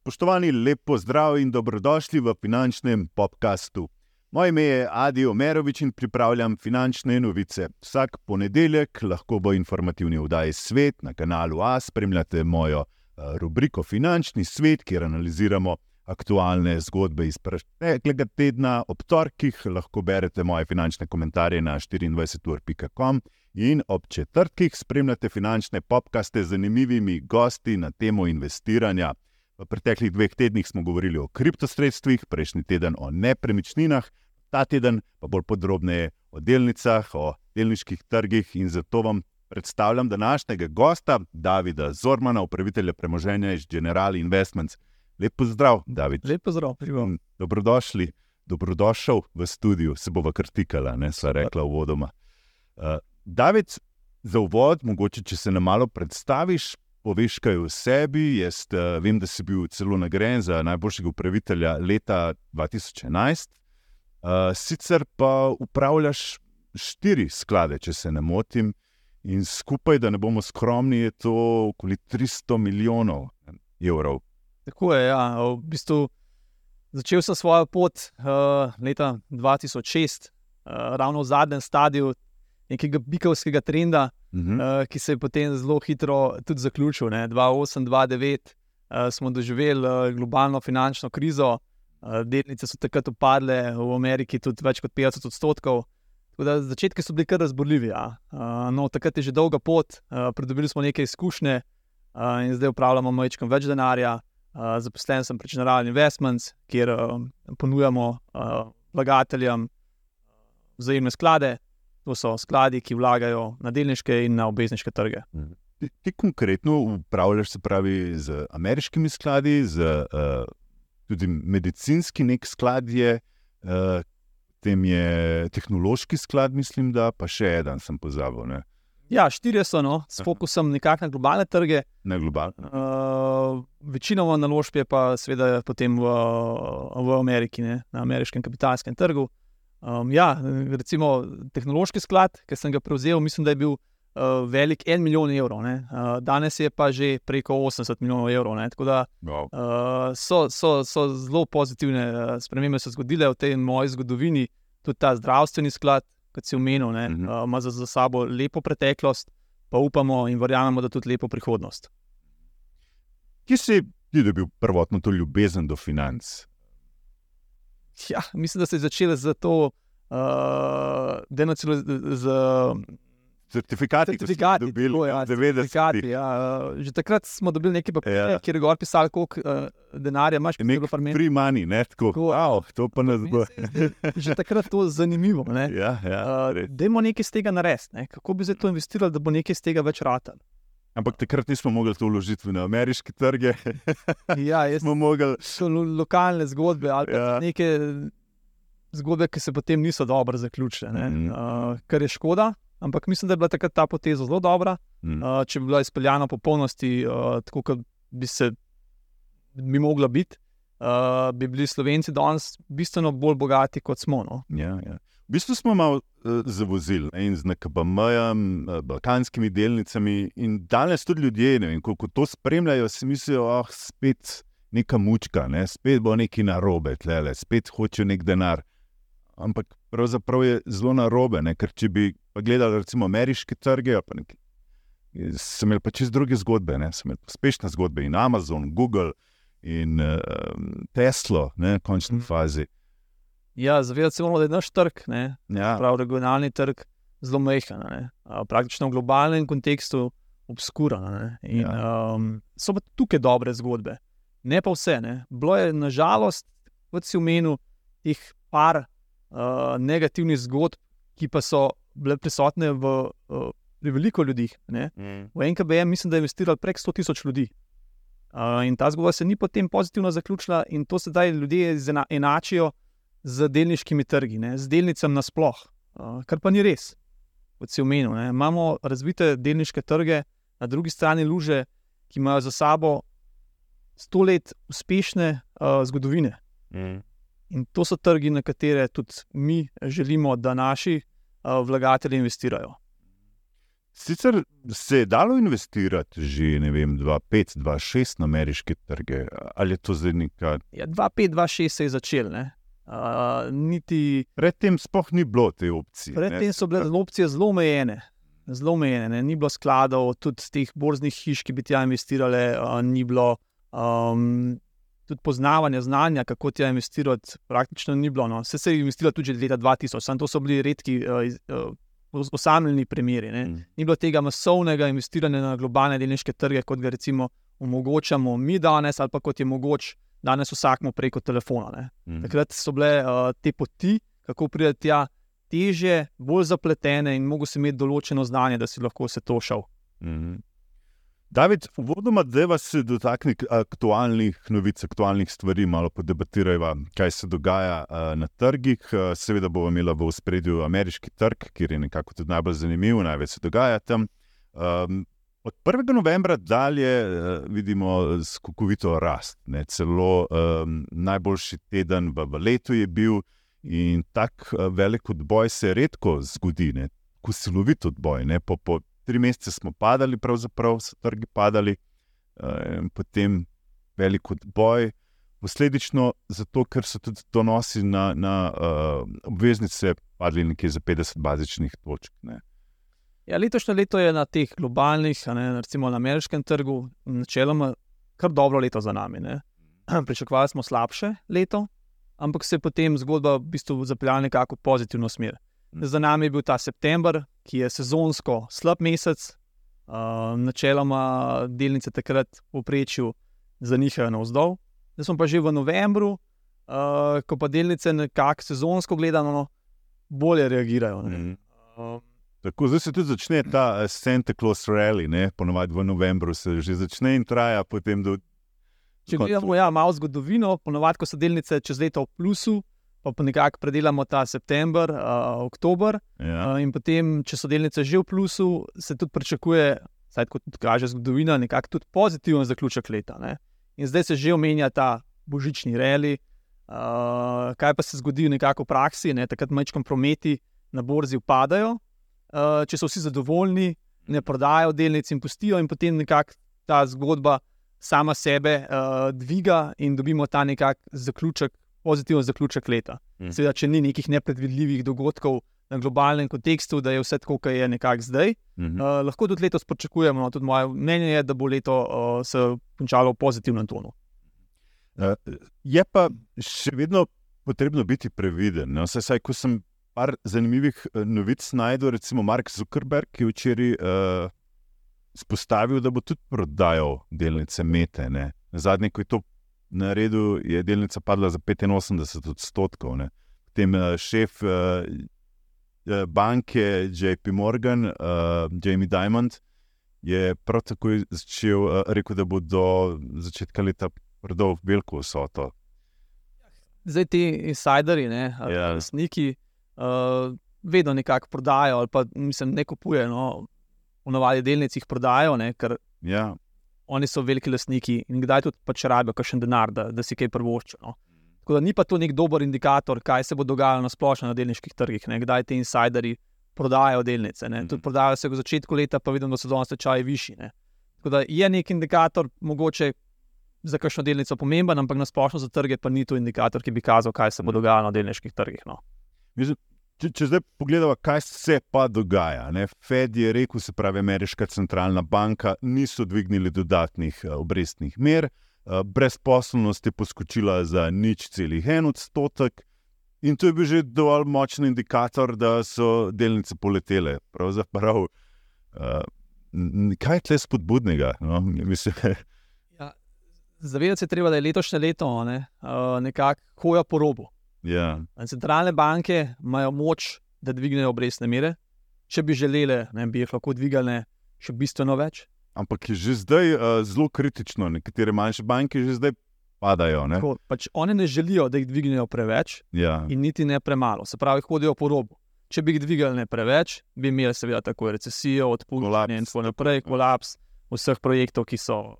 Spoštovani, lepo zdrav in dobrodošli v finančnem podkastu. Moje ime je Adi Omerovič in pripravljam finančne novice. Vsak ponedeljek lahko bo informativni vdaji svet na kanalu A, spremljate mojo eh, rubriko Finančni svet, kjer analiziramo aktualne zgodbe iz preteklega tedna. Ob torkih lahko berete moje finančne komentarje na 24.com in ob četrtkih spremljate finančne podkaste z zanimivimi gosti na temo investiranja. V preteklih dveh tednih smo govorili o kriptosredstvih, prejšnji teden o nepremičninah, ta teden pa bolj podrobneje o delnicah, o delniških trgih in zato vam predstavljam današnjega gosta, Davida Zormana, upravitelja premoženja iz General Investments. Lepo zdrav, David. Lepo zdrav, prijem. Dobrodošli, dobrodošel v studiu, se bova krtikala, ne sva rekla v vodoma. Uh, David, za uvod, mogoče če se nam malo predstaviš, poveš kaj o sebi. Jaz uh, vem, da si bil celo nagrajen za najboljšega upravitelja leta 2011. Uh, sicer pa upravljaš štiri sklade, če se ne motim, in skupaj, da ne bomo skromni, je to okoli 300 milijonov evrov. Tako je. Ja. V bistvu, začel sem svojo pot uh, leta 2006, uh, ravno v zadnjem stadiju nekega bikovskega trenda, uh -huh. uh, ki se je potem zelo hitro tudi zaključil. 2008-2009 uh, smo doživeli uh, globalno finančno krizo, uh, delnice so takrat upadle, v Ameriki tudi več kot 50 odstotkov. Začetki so bili kar razborljivi. Ja. Uh, no, takrat je že dolga pot, uh, pridobili smo nekaj izkušnje uh, in zdaj upravljamo majčkam več denarja. Uh, zaposlen sem pri General Investments, kjer uh, ponujamo uh, vlagateljem vzajemne sklade. To so skladi, ki vlagajo na delniške in na obvezniške trge. Mhm. Ti, ti konkretno upravljaš se pravi z ameriškimi skladi, z uh, tudi medicinski nek sklad je, uh, tem je tehnološki sklad, mislim, da pa še en, sem pozabil. Ne? Ja, štiri so, no, s fokusom nekako na globalne trge. Na globalne. Uh, večinoma naložb je pa seveda potem v, v Ameriki, ne, na ameriškem kapitalskem trgu. Um, ja, recimo tehnološki sklad, ki sem ga prevzel, mislim, da je bil uh, velik en milijon evrov. Uh, danes je pa že preko 80 milijonov evrov. Ne, tako da wow. uh, so, so, so zelo pozitivne uh, spremembe se zgodile v tej moji zgodovini, tudi ta zdravstveni sklad kot si omenil, ne, uh -huh. uh, ima za, za sabo lepo preteklost, pa upamo in verjamemo, da tudi lepo prihodnost. Kje si ti dobil prvotno to ljubezen do financ? Ja, mislim, da se je začela z to, uh, da je nacionalno certifikati, certifikati ki so bili ja, 90. Ja, že takrat smo dobili nekaj papirja, ja. kjer je gor pisalo, koliko uh, denarja imaš, nekaj nekaj farmeri. Free money, ne tako. Tako, wow, to pa nas bo. že takrat to zanimivo. Ne? Ja, ja, uh, Dajmo nekaj iz tega narediti. Kako bi zdaj to investirali, da bo nekaj iz tega več ratan? Ampak takrat nismo mogli to vložiti na ameriške trge. ja, smo mogli. So lo lokalne zgodbe ali ja. neke zgodbe, ki se potem niso dobro zaključile, mm -hmm. uh, kar je škoda. Ampak mislim, da je bila takrat ta poteza zelo dobra. Mm. Uh, če bi bila izpeljana v popolnosti, uh, tako kot bi se bi mogla biti, uh, bi bili Slovenci danes bistveno bolj bogati kot smo. No? Ja, ja. V bistvu smo malo uh, zavozili in z NKBM, uh, balkanskimi delnicami. In danes tudi ljudje, vem, ko, ko to spremljajo, si mislijo, da oh, je spet neka mučka, ne? spet bo nekaj narobe, tlele, spet hočejo nek denar. Ampak pravzaprav je zelo narobe, ne? ker če bi gledali recimo ameriške trge, pa nekaj, sem imel pa čez druge zgodbe, ne? sem imel uspešne zgodbe in Amazon, Google in uh, Tesla, v končni mm. fazi. Ja, zavedati se moramo, da je naš trg, ja. prav regionalni trg, zelo majhen, praktično v globalnem kontekstu obskuran. Ja. Um, so pa tukaj dobre zgodbe, ne pa vse. Ne? Bilo je nažalost, kot si omenil, teh par uh, negativnih zgodb, ki pa so bile prisotne v, uh, pri veliko ljudeh. Mm. V NKBM mislim, da je investiralo prek 100 tisoč ljudi. Uh, in ta zgodba se ni potem pozitivno zaključila, in to sedaj ljudje enačijo z delniškimi trgi, ne? z delnicami nasplošno, uh, kar pa ni res. Kot si omenil, ne? imamo razvite delniške trge, na drugi strani luže, ki imajo za sabo sto let uspešne uh, zgodovine. Mm. In to so trgi, na katere tudi mi želimo, da naši uh, vlagatelji investirajo. Sicer se je dalo investirati že 2-5-2-6 na ameriške trge, ali je to zdaj nekaj? Ja, 2-5-2-6 se je začel. Uh, niti... Predtem sploh ni bilo te opcije. Predtem so bile opcije zelo omejene. Zelo omejene, ni bilo skladov, tudi teh borznih hiš, ki bi tja investirale, uh, ni bilo. Um, tudi poznavanja znanja, kako tja investirati, praktično ni bilo. No. Vse se je investiralo tudi leta 2000, samo to so bili redki. Uh, uh, osamljeni primeri. Mm. Ni bilo tega masovnega investiranja na globalne delniške trge, kot ga recimo omogočamo mi danes, ali pa kot je mogoče danes vsakmu preko telefona. Mm. Takrat so bile uh, te poti, kako prideti tja, teže, bolj zapletene in mogo si imeti določeno znanje, da si lahko vse to šel. Mm. David, uvodoma, da vas se dotakne aktualnih novic, aktualnih stvari, malo podebatirajva, kaj se dogaja uh, na trgih. Uh, seveda bomo imeli v spredju ameriški trg, kjer je nekako tudi najbolj zanimiv, največ se dogaja tam. Um, od 1. novembra dalje uh, vidimo skokovito rast. Ne? Celo um, najboljši teden v, v letu je bil in tako uh, velik odboj se redko zgodi, tako silovit odboj. Po, po tri mesece smo padali, pravzaprav so trgi padali, uh, potem velik odboj. Posledično, zato ker so tudi donosi na, na uh, obveznice padli nekje za 50 bazičnih točk. Ja, letošnje leto je na teh globalnih, ne, recimo na ameriškem trgu, načeloma kar dobro leto za nami. Pričakovali smo slabše leto, ampak se je potem zgodba v bistvu zapeljala nekako v pozitivno smer. Za nami je bil ta september, ki je sezonsko slab mesec, uh, načeloma delnice takrat v povprečju zanihajo navzdol. Zdaj smo pa že v novembru, uh, ko pa delnice nekako sezonsko gledano bolje reagirajo. Mm. Uh, Tako, zdaj se tudi začne ta Santa Claus Rally, ponovadi v novembru se že začne in traja potem do. Če gledamo ja, malo zgodovino, ponovadi, ko so delnice čez leto v plusu, pa, pa nekako predelamo ta september, uh, oktober. Ja. Uh, in potem, če so delnice že v plusu, se tudi pričakuje, saj kot kaže zgodovina, nekako tudi pozitiven zaključek leta. Ne? In zdaj se že omenja ta božični reli. Uh, kaj pa se zgodi nekako v praksi, ne? takrat majčkom prometi na borzi upadajo, če so vsi zadovoljni, ne prodajo delnic in pustijo, in potem nekako ta zgodba sama sebe uh, dviga in dobimo ta nekak zaključek pozitiven zaključek leta. Mm. Seveda, če ni nekih nepredvidljivih dogodkov na globalnem kontekstu, da je vse tako, kot je nekako zdaj, mm -hmm. uh, lahko tudi letos pričakujemo. No, tudi moje mnenje je, da bo leto uh, se končalo v pozitivnem tonu. Uh, je pa še vedno potrebno biti previden. No? Saj, saj, ko sem par zanimivih novic najdel, recimo Mark Zuckerberg, ki je včeraj uh, spostavil, da bo tudi prodajal delnice Mete. Zadnji, ko je to na redu je delnica padla za 85 odstotkov. Ne. Potem uh, šef uh, banke JP Morgan, uh, Jamie Dimond, je prav tako začel uh, reči, da bo do začetka leta prodal veliko vsoto. Zdaj ti insideri, ne, ja. sniki, uh, vedno nekako prodajo, ali pa mislim, ne kupujejo. No, Ponovadi delnice jih prodajo, ne, ker ja oni so veliki lastniki in kdaj tudi pač rabijo kakšen denar, da, da si kaj prvoščijo. No. Tako da ni pa to nek dober indikator, kaj se bo dogajalo na splošno na delniških trgih, ne. kdaj ti insideri prodajajo delnice. Mm -hmm. Tudi prodajajo se v začetku leta, pa vidimo, da so danes tečaji višji. Ne. Tako da je nek indikator, mogoče za kakšno delnico pomemben, ampak na splošno za trge pa ni to indikator, ki bi kazal, kaj se bo mhm. dogajalo na delniških trgih. No. Mislim, Če, če zdaj pogledamo, kaj se pa dogaja. Ne? Fed je rekel, se pravi, ameriška centralna banka, niso dvignili dodatnih uh, obrestnih mer, uh, brezposobnost je poskočila za nič celih en odstotek. In to je bil že dovolj močen indikator, da so delnice poletele. Pravzaprav, uh, kaj je tle spodbudnega? No? ja, Zavedati se treba, da je letošnje leto ne? uh, nekako hoja po robu. Yeah. Ja. Centralne banke imajo moč, da dvignejo obrestne mere. Če bi želeli, ne, bi jih lahko dvigali še bistveno več. Ampak je že zdaj uh, zelo kritično, nekatere manjše banke že zdaj padajo. Ne? Tako, pač oni ne želijo, da jih dvignejo preveč ja. in niti ne premalo. Se pravi, hodijo po robu. Če bi jih dvigali preveč, bi imeli seveda tako recesijo, odpuščanje in tako naprej, kolaps vseh projektov, ki so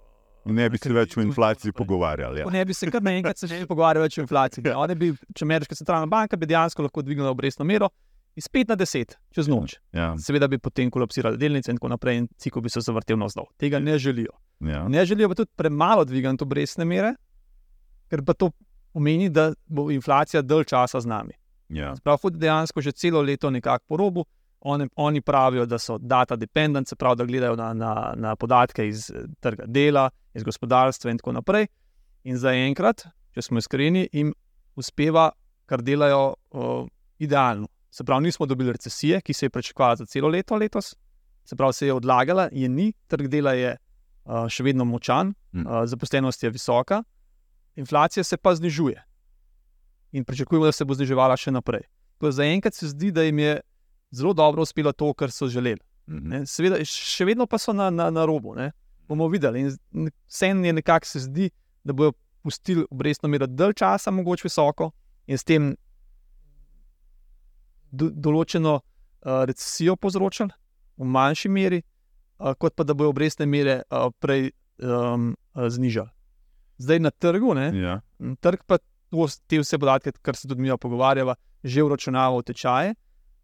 Ne bi se več o inflaciji pogovarjali. Ja. Ne bi se kar naenkrat začeli pogovarjati o inflaciji. Bi, če ameriška centralna banka bi dejansko lahko dvignila obrestno mero iz 5 na 10, čez noč. Ja. Seveda bi potem kolapsirali delnice in tako naprej, in cikl bi se zavrtel navzdol. Tega ne želijo. Ja. Ne želijo pa tudi premalo dvigati obrestne mere, ker pa to pomeni, da bo inflacija dalj časa z nami. Ja. Prav, hodi dejansko že celo leto nekako po robu. Oni, oni pravijo, da so data dependent, se pravi, da gledajo na, na, na podatke iz eh, trga dela, iz gospodarstva in tako naprej. In zaenkrat, če smo iskreni, jim uspeva, kar delajo uh, idealno. Se pravi, nismo dobili recesije, ki se je pričakovala za celo leto letos, se pravi, se je odlagala, je ni, trg dela je uh, še vedno močan, uh, zaposlenost je visoka, inflacija se pa znižuje. In pričakujemo, da se bo zniževala še naprej. Zaenkrat se zdi, da jim je zelo dobro uspelo to, kar so želeli. Mhm. Seveda, še vedno pa so na, na, na robu. Ne? Bomo videli. Vsem je nekako se zdi, da bodo pustili obrestno mero dalj časa, mogoče visoko, in s tem do, določeno uh, recesijo povzročili v manjši meri, uh, kot pa da bodo obrestne mere uh, prej um, uh, znižali. Zdaj na trgu, ja. trg pa to, te vse podatke, kar se tudi mi pogovarjava, že uračunava v tečaje.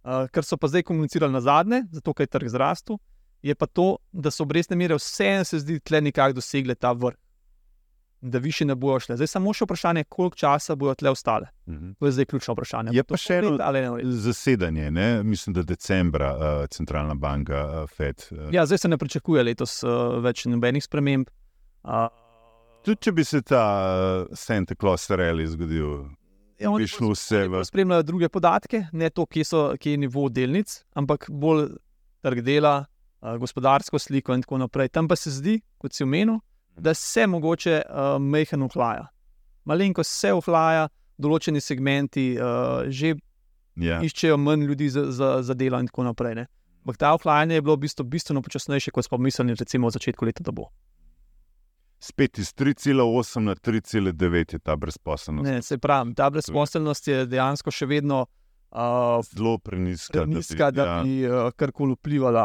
Uh, kar so pa zdaj komunicirali na zadnje, zato ker je trg zrastel, je pa to, da so obrestne mere vseeno se zdi tle nekako dosegle ta vrh da više ne bojo šle. Zdaj samo še vprašanje, koliko časa bojo tle ostale. Uh mhm. -huh. To je zdaj ključno vprašanje. Je pa še eno zasedanje, ne? mislim, da decembra uh, centralna banka uh, FED. Uh. Ja, zdaj se ne pričakuje letos uh, več nobenih sprememb. Uh, Tudi če bi se ta uh, Santa Claus rally zgodil. Ja, oni vse v... spremljajo druge podatke, ne to, kje, so, kje je nivo delnic, ampak bolj trg dela, uh, gospodarsko sliko in tako naprej. Tam pa se zdi, kot si omenil, da se mogoče uh, mehko uhlaja. Malenko se uhlaja, določeni segmenti uh, že yeah. Ja. iščejo manj ljudi za, za, za delo, in tako naprej. Ampak ta uhlajanje je bilo v bistvu bistveno počasnejše, kot smo mislili, recimo v začetku leta, da bo. Spet iz 3,8 na 3,9 je ta brezposelnost. Ne, se pravi, ta brezposelnost je dejansko še vedno zelo preniska, preniska, da bi, da bi uh, karkoli vplivala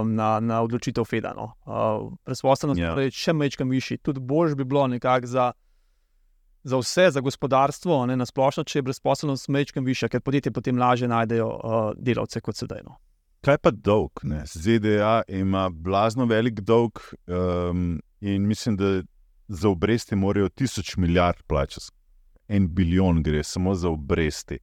uh, na, na odločitev Feda. No. Uh, Presposobnost ja. je še mečkam višji, tudi boljš bi bilo nekako za. Za vse, za gospodarstvo, ne, na splošno, če je brezposelnost mečkam višja, ker podjetje potem lažje najdejo uh, delavce kot sedaj. No. Kaj pa dolg? Ne? ZDA ima blazno velik dolg um, in mislim, da za obresti morajo tisoč milijard plačati. En bilijon gre samo za obresti.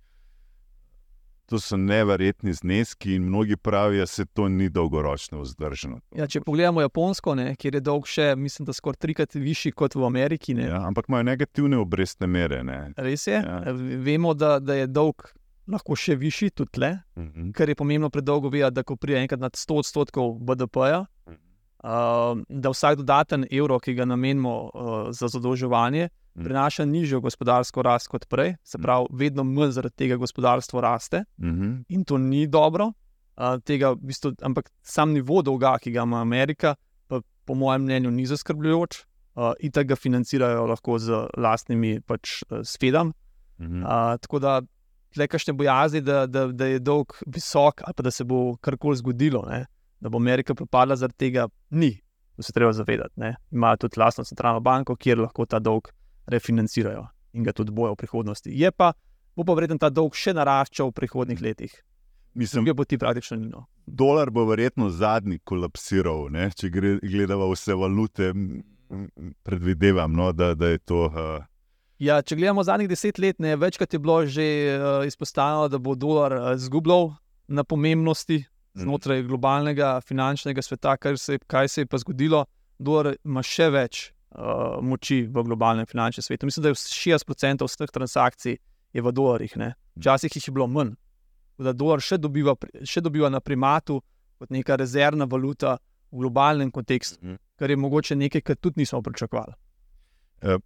To so neverjetni zneski, in mnogi pravijo, da se to ni dolgoročno vzdržno. Ja, če pogledamo Japonsko, ne, kjer je dolg še, mislim, da skoraj trikrat višji kot v Ameriki. Ja, ampak imajo negativne obrestne mere. Ne. Res je. Ja. Vemo, da, da je dolg lahko še višji, tudi tle, uh mhm. -huh. kar je pomembno predolgo vedeti, da ko pride enkrat nad 100 odstotkov BDP-ja, uh -huh. Uh, da vsak dodaten evro, ki ga namenimo uh, za zadolževanje, Mm. prinaša nižjo gospodarsko rast kot prej, se mm. pravi, vedno manj zaradi tega gospodarstvo raste -hmm. in to ni dobro. Uh, tega, v bistvu, ampak sam nivo dolga, ki ga ima Amerika, pa, po mojem mnenju, ni zaskrbljujoč uh, in tega financirajo lahko z vlastnimi pač, sfedami. Mm -hmm. uh, tako da, le kakšne bojazni, da, da, da je dolg visok, ali pa da se bo karkoli zgodilo, ne? Da bo Amerika propadla zaradi tega, ni. To se treba zavedati. Imajo tudi vlastno centralno banko, kjer lahko ta dolg refinancirajo in ga tudi bojo v prihodnosti. Je pa, bo pa vreden ta dolg še naraščal v prihodnih letih. Mislim, da bo ti praktično nino. Dolar bo verjetno zadnji kolapsiral, ne? če gledamo vse valute, predvidevam, no, da, da je to. Uh... Ja, če gledamo zadnjih deset let, ne, večkrat je bilo že uh, izpostavljeno, da bo dolar izgubljal uh, na pomembnosti. Znotraj globalnega finančnega sveta, se, kaj se je pa zgodilo. Dolar ima še več uh, moči v globalnem finančnem svetu. Mislim, da je 60% vseh transakcij v dolarjih, včasih jih je bilo manj. Da dolar še dobiva, še dobiva na primatu kot neka rezervna valuta v globalnem kontekstu, mm. kar je mogoče nekaj, kar tudi nismo pričakovali. Uh.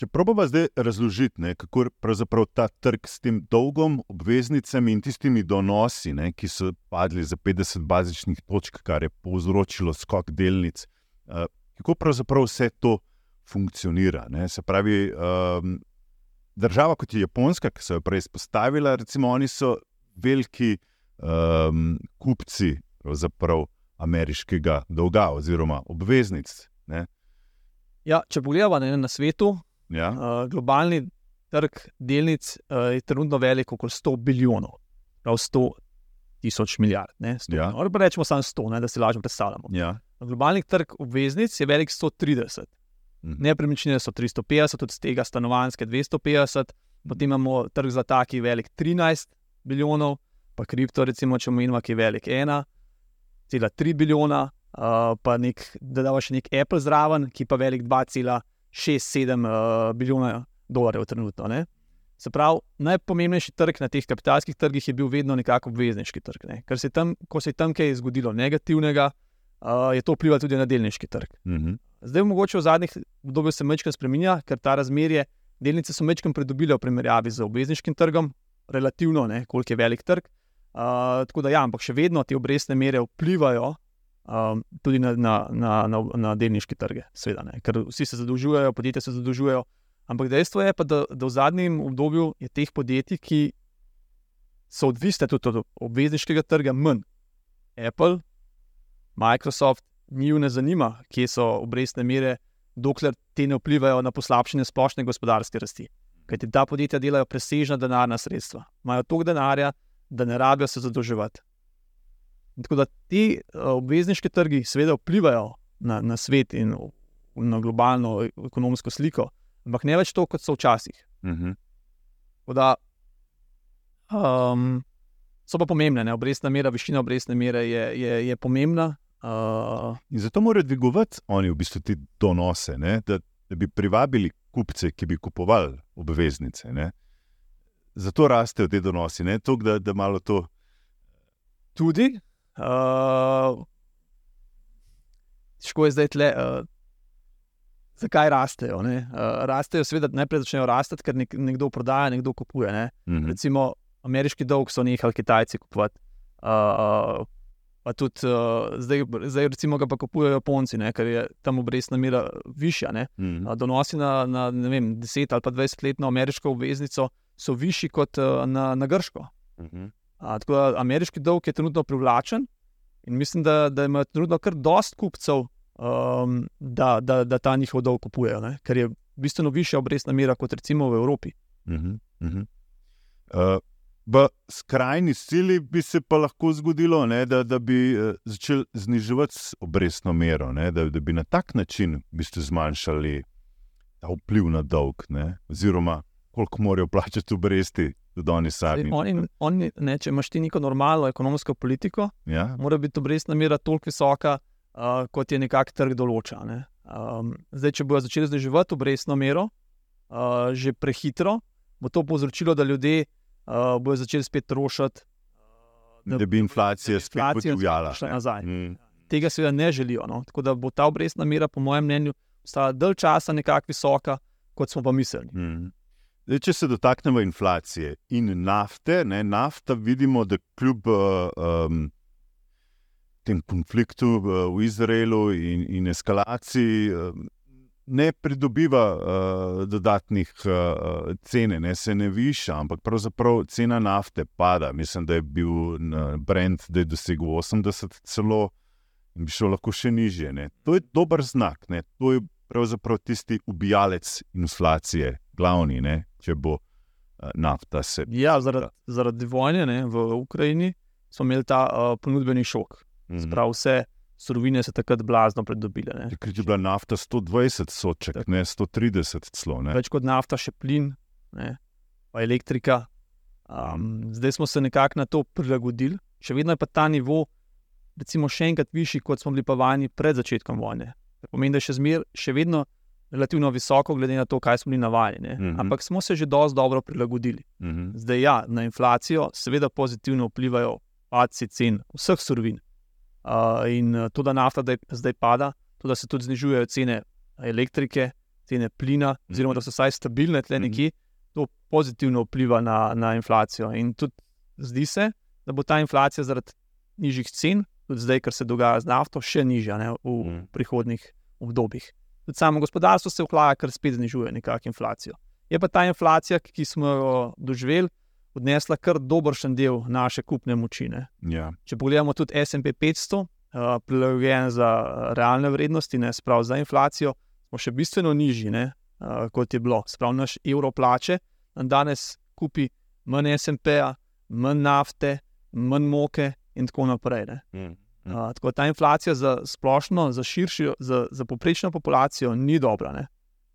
Če probava zdaj razložiti, ne, kako je ta trg s tem dolgom, obveznicami in tistimi donosi, ne, ki so padli za 50 bazičnih točk, kar je povzročilo skok delnic, uh, kako pravzaprav vse to funkcionira. Ne? Se pravi, um, država kot je Japonska, ki so jo prej izpostavila, recimo, oni so veliki um, kupci ameriškega dolga oziroma obveznic. Ja, če pogledamo na svetu, ja. uh, globalni trg delnic uh, je trenutno velik okoli 100 bilijonov. Prav 100 tisoč milijard. Ja. Rečemo samo 100, ne, da si lažje predstavljamo. Ja. Globalni trg obveznic je velik 130. Mhm. Nepremičnine so 350, od tega stanovanske 250, potem imamo trg za taki velik 13 bilijonov, pa kripto, recimo, če omenjamo, ki je velik 1,3 bilijona, uh, pa nek, da da še nek Apple zraven, ki pa velik 2,67 uh, bilijona dolarjev trenutno. Ne? Se pravi, najpomembnejši trg na teh kapitalskih trgih je bil vedno nekako obvezniški trg. Ne? Ker se tam, ko se je tam kaj zgodilo negativnega, uh, je to vplivalo tudi na delniški trg. Uh mhm. -huh. Zdaj, mogoče v zadnjih obdobjih se mečkam spremenja, ker ta razmerje delnice so mečkam pridobile v primerjavi z obvezniškim trgom, relativno, ne, koliko je velik trg. Uh, tako da, ja, ampak še vedno te obrestne mere vplivajo um, tudi na, na, na, na, na delniške trge, seveda, ne, ker vsi se zadolžujejo, podjetja se zadolžujejo. Ampak dejstvo je, pa, da, da v zadnjem obdobju je teh podjetij, ki so odvisne tudi od obvezniškega trga, manj. Apple, Microsoft, njih ne zanima, kje so obrestne mere, dokler te ne vplivajo na poslabšanje splošne gospodarske rasti. Ker ti ta podjetja delajo presežna denarna sredstva, imajo toliko denarja, da ne rabijo se zadolževati. Tako da ti uh, obvezniški trgi, seveda, vplivajo na, na svet in na globalno ekonomsko sliko, ampak ne več to, kot so včasih. Uh mhm. -huh. da, um, so pa pomembne, ne? obrestna mera, višina obrestne mere je, je, je pomembna. Uh, in zato morajo dvigovati oni v bistvu te donose, da, da bi privabili kupce, ki bi kupovali obveznice. Ne? Zato rastejo te donosi, ne to, da, da malo to. Tudi, Uh, Težko je zdaj tle. Uh, zakaj rastejo? Uh, rastejo, seveda, najprej začnejo rasti, ker nek, nekdo prodaja, nekdo kupuje. Ne? Mm -hmm. Recimo, ameriški dolg so nehali Kitajci kupovati. Uh, pa tudi uh, zdaj, zdaj, recimo, ga pa kupujejo Japonci, ne? ker je tam obrestna mera višja. Mm -hmm. uh, donosi na, na vem, 10 ali pa 20 letno ameriško obveznico so višji kot uh, na, na grško. Mm -hmm. A, tako da ameriški dolg je trenutno privlačen in mislim, da, da ima trenutno kar dost kupcev, um, da, da, da ta njihov dolg kupujejo, ne? ker je bistveno višja obrestna mera kot recimo v Evropi. Uh -huh, uh -huh. Uh, v skrajni sili bi se pa lahko zgodilo, ne, da, da bi uh, začeli zniževati obrestno mero, ne, da, da bi na tak način zmanjšali ta vpliv na dolg, ne, oziroma koliko morajo plačati obresti tudi oni sami. Oni, oni, ne, če imaš ti neko normalno ekonomsko politiko, ja. mora biti obrestna mera toliko visoka, uh, kot je nekako trg določa. Ne. Um, zdaj, če bodo začeli zniževati obrestno mero, uh, že prehitro, bo to povzročilo, da ljudje uh, bodo začeli spet trošiti. Da, da bi inflacija spet odvijala nazaj. Mm. Tega seveda ne želijo. No? Tako da bo ta obrestna mera, po mojem mnenju, ostala dalj časa nekako visoka, kot smo pa mislili. Mm. Zdaj, če se dotaknemo inflacije in nafte, ne, nafta vidimo, da kljub um, tem konfliktu v Izraelu in, in eskalaciji um, ne pridobiva uh, dodatnih uh, cen, ne se ne viša, ampak pravzaprav cena nafte pada. Mislim, da je bil Brent, da je dosegel 80 celo in bi šel lahko še nižje. Ne. To je dober znak, ne. to je pravzaprav tisti ubijalec inflacije, glavni. Če bo uh, nafta se. Ja, zaradi, zaradi vojne ne, v Ukrajini smo imeli ta uh, ponudbeni šok. Mm -hmm. Sprav vse surovine so takrat blazno pridobile. Ker je bila nafta 120 soček, tak. ne 130 celo. Ne. Več kot nafta, še plin, ne, pa elektrika. Um, zdaj smo se nekako na to prilagodili, še vedno je pa ta nivo, recimo, še enkrat višji, kot smo bili pa vajeni pred začetkom vojne. To pomeni, da še, zmer, še vedno relativno visoko, glede na to, kaj smo bili navajeni. Uh mhm. -huh. Ampak smo se že dosti dobro prilagodili. Uh mhm. -huh. Zdaj, ja, na inflacijo seveda pozitivno vplivajo padci cen vseh surovin. Uh, in to, da nafta da zdaj pada, to, da se tudi znižujejo cene elektrike, cene plina, uh -huh. oziroma da so vsaj stabilne tle nekje, uh -huh. to pozitivno vpliva na, na inflacijo. In tudi zdi se, da bo ta inflacija zaradi nižjih cen, tudi zdaj, kar se dogaja z nafto, še nižja ne, v uh -huh. prihodnih obdobjih tudi samo gospodarstvo se vklaja, ker spet znižuje nekakšno inflacijo. Je pa ta inflacija, ki smo jo doživeli, odnesla kar dobršen del naše kupne moči. Ja. Če pogledamo tudi SP 500, uh, prilagojen za uh, realne vrednosti, ne sprav za inflacijo, smo še bistveno nižji, ne, uh, kot je bilo. Sprav naš evro plače danes kupi manj SP-ja, manj nafte, manj moke in tako naprej. Mm. Uh, tako ta inflacija za splošno, za širšo, za, za poprečno populacijo ni dobra. Ne?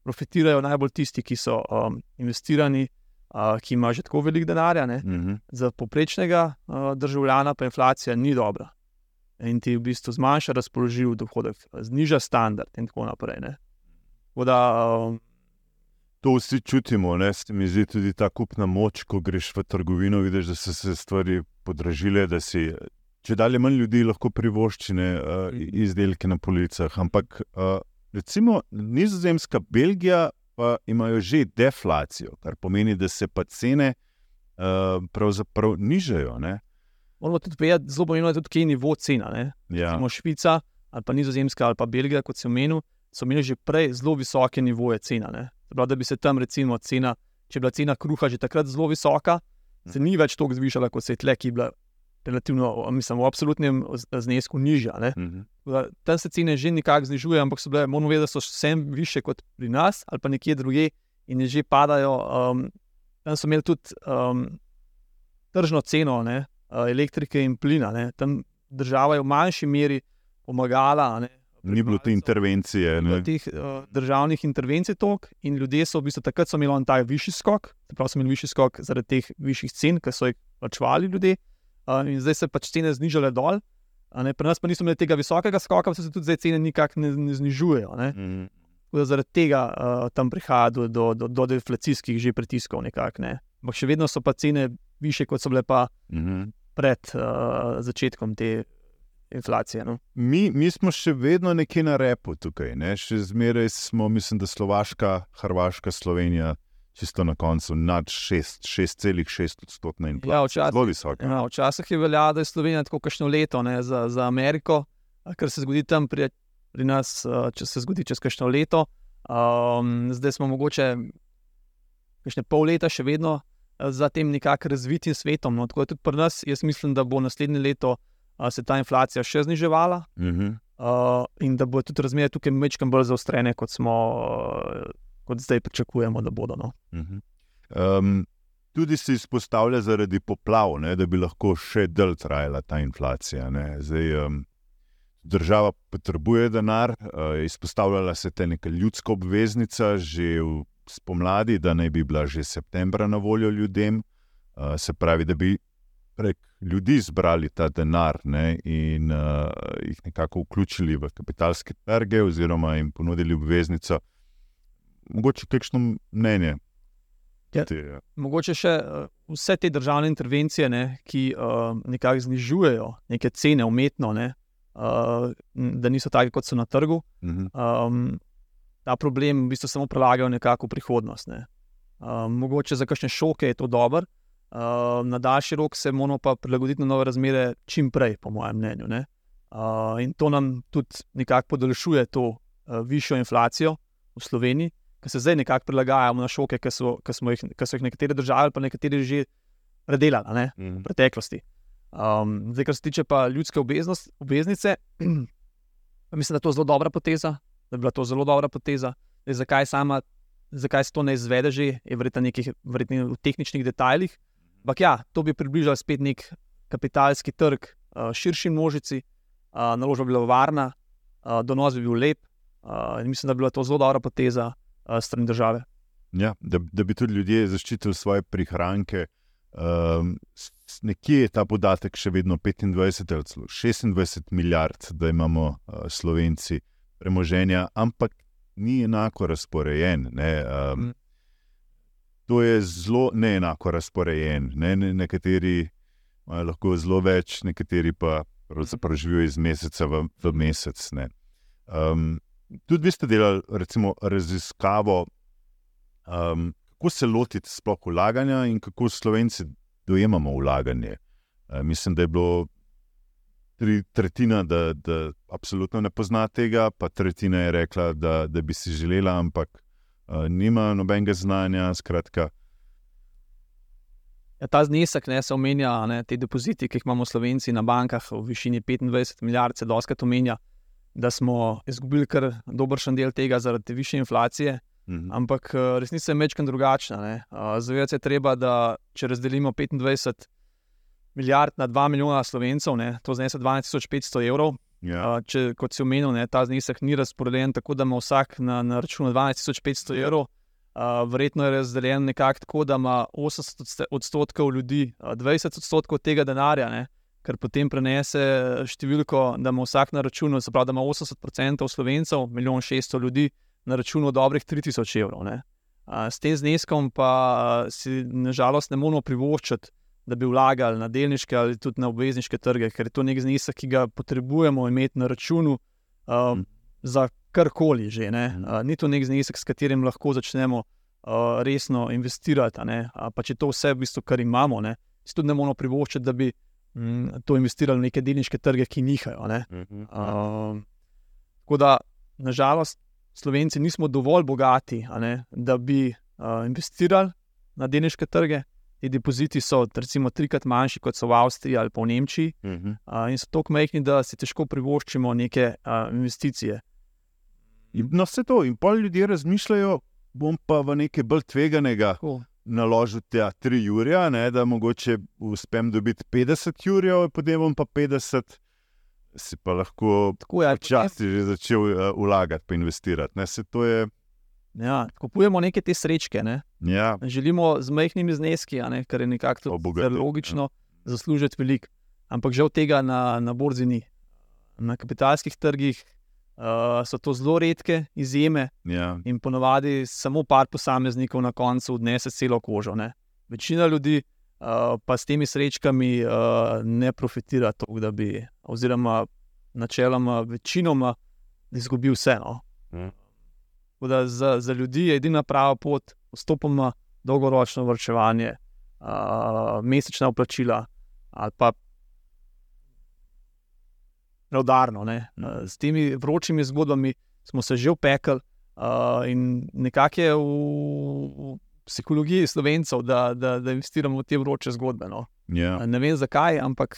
Profitirajo najbolj tisti, ki so um, investirani, uh, ki imajo že tako veliko denarja. Mm -hmm. Za poprečnega uh, državljana pa inflacija ni dobra. In ti v bistvu zmanjša razpoložljiv dohodek, zniža standard in tako naprej. Da, um, to vsi čutimo, ne? se mi zdi tudi ta kupna moč, ko greš v trgovino, vidiš, da so se stvari podražile, da si če dalje manj ljudi lahko privoščine uh, izdelke na policah. Ampak uh, recimo Nizozemska, Belgija pa imajo že deflacijo, kar pomeni, da se pa cene uh, pravzaprav nižajo. Ne? Moramo tudi vedeti, zelo pomembno je tudi, kje je nivo cena. Ja. Švica ali pa Nizozemska ali pa Belgija, kot sem omenil, so imeli že prej zelo visoke nivoje cena. Prav, da bi se tam, recimo, cena, če je bila cena kruha že takrat zelo visoka, se ni več toliko zvišala, kot se je tle, ki je bila relativno, mislim, v absolutnem znesku nižja. Uh mhm. -huh. Tam se cene že nekako znižujejo, ampak so bile, moramo vedeti, da so vse više kot pri nas ali pa nekje drugje in že padajo. Um, tam so imeli tudi um, tržno ceno ne, elektrike in plina. Ne. Tam država je v manjši meri pomagala. Ne, Ni bilo te intervencije. Ni bilo teh uh, državnih intervencij tok in ljudje so v bistvu takrat imeli ta višji skok, prav so imeli višji skok zaradi teh višjih cen, ki so jih plačevali ljudje in zdaj se pač cene znižale dol. Pri nas pa nismo imeli tega visokega skoka, pa se tudi zdaj cene nikakor ne, ne znižujejo. Ne? Mm -hmm. Zaradi tega uh, tam prihaja do, do, do, do deflacijskih že pritiskov. Nekak, ne? Ampak še vedno so pa cene više, kot so bile pa mm -hmm. pred uh, začetkom te inflacije. No? Mi, mi smo še vedno nekje na repu tukaj. Ne? Še zmeraj smo, mislim, da Slovaška, Hrvaška, Slovenija čisto na koncu nad 6,6 odstotna in ja, zelo visoka. Ja, včasih je veljalo, da je Slovenija tako kakšno leto ne, za, za Ameriko, kar se zgodi tam pri, pri nas, če se zgodi čez kakšno leto. Um, zdaj smo mogoče še pol leta še vedno za tem nekako razvitim svetom. No, tako je tudi pri nas, jaz mislim, da bo naslednje leto se ta inflacija še zniževala. Uh -huh. uh, in da bo tudi razmere tukaj mečkam bolj zaostrene, kot smo kot zdaj pričakujemo, da bodo. No. Uh -huh. um, tudi se izpostavlja zaradi poplav, ne, da bi lahko še dlje trajala ta inflacija. Zdaj, um, država potrebuje denar, uh, izpostavljala se je neka ljudska obveznica že v spomladi, da naj bi bila že septembra na voljo ljudem. Uh, se pravi, da bi prek ljudi zbrali ta denar ne, in uh, jih nekako vključili v kapitalske trge, oziroma jim ponudili obveznico mogoče kakšno mnenje. Ja, te, ja. Mogoče še uh, vse te državne intervencije, ne, ki uh, nekako znižujejo neke cene umetno, ne, uh, da niso take, kot so na trgu. Uh -huh. um, ta problem v bistvu samo prelagajo nekako v prihodnost. Ne. Uh, mogoče za kakšne šoke je to dobro, uh, na daljši rok se moramo pa prilagoditi na nove razmere čim prej, po mojem mnenju. Uh, in to nam tudi nekako podaljšuje to uh, višjo inflacijo v Sloveniji ki se zdaj nekako prilagajamo na šoke, ki so, ki jih, ki so jih nekatere države, pa nekatere že predelali ne, mm -hmm. v preteklosti. Um, zdaj, kar se tiče pa ljudske obveznice, mislim, da je to zelo dobra poteza, da je bila to zelo dobra poteza. Zdaj, zakaj, sama, zakaj se to ne izvede, že je verjetno nekih, verjetno v tehničnih detajlih. Ampak ja, to bi približalo spet nek kapitalski trg uh, širši množici, uh, naložba bi bila varna, uh, donos bi bil lep. Uh, mislim, da bi bila to zelo dobra poteza strani države. Ja, da, da bi tudi ljudje zaščitili svoje prihranke. Um, nekje je ta podatek še vedno 25 ali 26 milijard, da imamo uh, slovenci premoženja, ampak ni enako razporejen. Ne, um, mm. To je zelo neenako razporejen. Ne, ne, nekateri imajo lahko zelo več, nekateri pa pravzaprav živijo iz meseca v, v mesec. Um, tudi vi ste delali, recimo, raziskavo, um, kako se lotiti sploh vlaganja in kako slovenci dojemamo vlaganje. Uh, mislim, da je bilo tri tretjina, da, da absolutno ne pozna tega, pa tretjina je rekla, da, da bi si želela, ampak uh, nima nobenega znanja. Skratka. Ja, ta znesek ne, se omenja, ne, te depoziti, ki jih imamo Slovenci na bankah v višini 25 milijard, se doskrat omenja da smo izgubili kar dobršen del tega zaradi više inflacije. Mhm. Ampak eh, resnica je mečkam drugačna. Uh, Zavedati se je treba, da če razdelimo 25 milijard na 2 milijona slovencev, ne, to znese 12.500 evrov. Ja. Če, kot si omenil, ne, ta znesek ni razporeden tako, da ima vsak na, na računu 12.500 evrov. Uh, verjetno je razdeljen nekako tako, da ima 80 odstotkov ljudi 20 odstotkov tega denarja, ne, ker potem prenese številko, da ima vsak na računu, se pravi, da ima 80% slovencev, milijon 600 ljudi na računu dobrih 3000 evrov. Ne. S tem zneskom pa si nažalost ne moramo privoščiti, da bi vlagali na delniške ali tudi na obvezniške trge, ker je to nek znesek, ki ga potrebujemo imeti na računu um, za karkoli že. Uh, ni to nek znesek, s katerim lahko začnemo uh, resno investirati. Pa če to vse, v bistvu, kar imamo, ne, si tudi ne moramo privoščiti, da bi to investirali v neke delniške trge, ki nihajo. Uh, tako da, nažalost. Slovenci nismo dovolj bogati, ne, da bi uh, investirali na delniške trge. Ti depoziti so recimo trikrat manjši kot so v Avstriji ali pa v Nemčiji, uh -huh. uh, in so tako majhni, da si težko privoščimo neke uh, investicije. No, vse to. In pol ljudi razmišljajo, bom pa v nekaj bolj tveganega cool. Naložil te 3 jurja, ne, da mogoče uspem dobiti 50 jurjev, potem bom pa 50 si pa lahko včasih že začel uh, vlagati, pa investirati. Ne, je... ja, kupujemo neke te srečke. Ne? Ja. Želimo z majhnimi zneski, ne? kar je nekako logično, ja. zaslužiti veliko. Ampak žal tega na, na borzi ni. Na kapitalskih trgih uh, so to zelo redke izjeme ja. in ponovadi samo par posameznikov na koncu odnese celo kožo. Ne? Večina ljudi uh, pa s temi srečkami uh, ne profitira tako, da bi, oziroma načeloma, večinoma izgubil vse. No? Mm. Za, za ljudi je edina prava pot, vstopoma dolgoročno vrčevanje, uh, mesečna uplačila ali pa. Raudarno, uh, s temi vročimi zgodbami smo se že upekli, uh, in nekako je v, v psihologiji slovencev, da, da, da investiramo v te vroče zgodbe. No. Yeah. Ja. Ne vem zakaj, ampak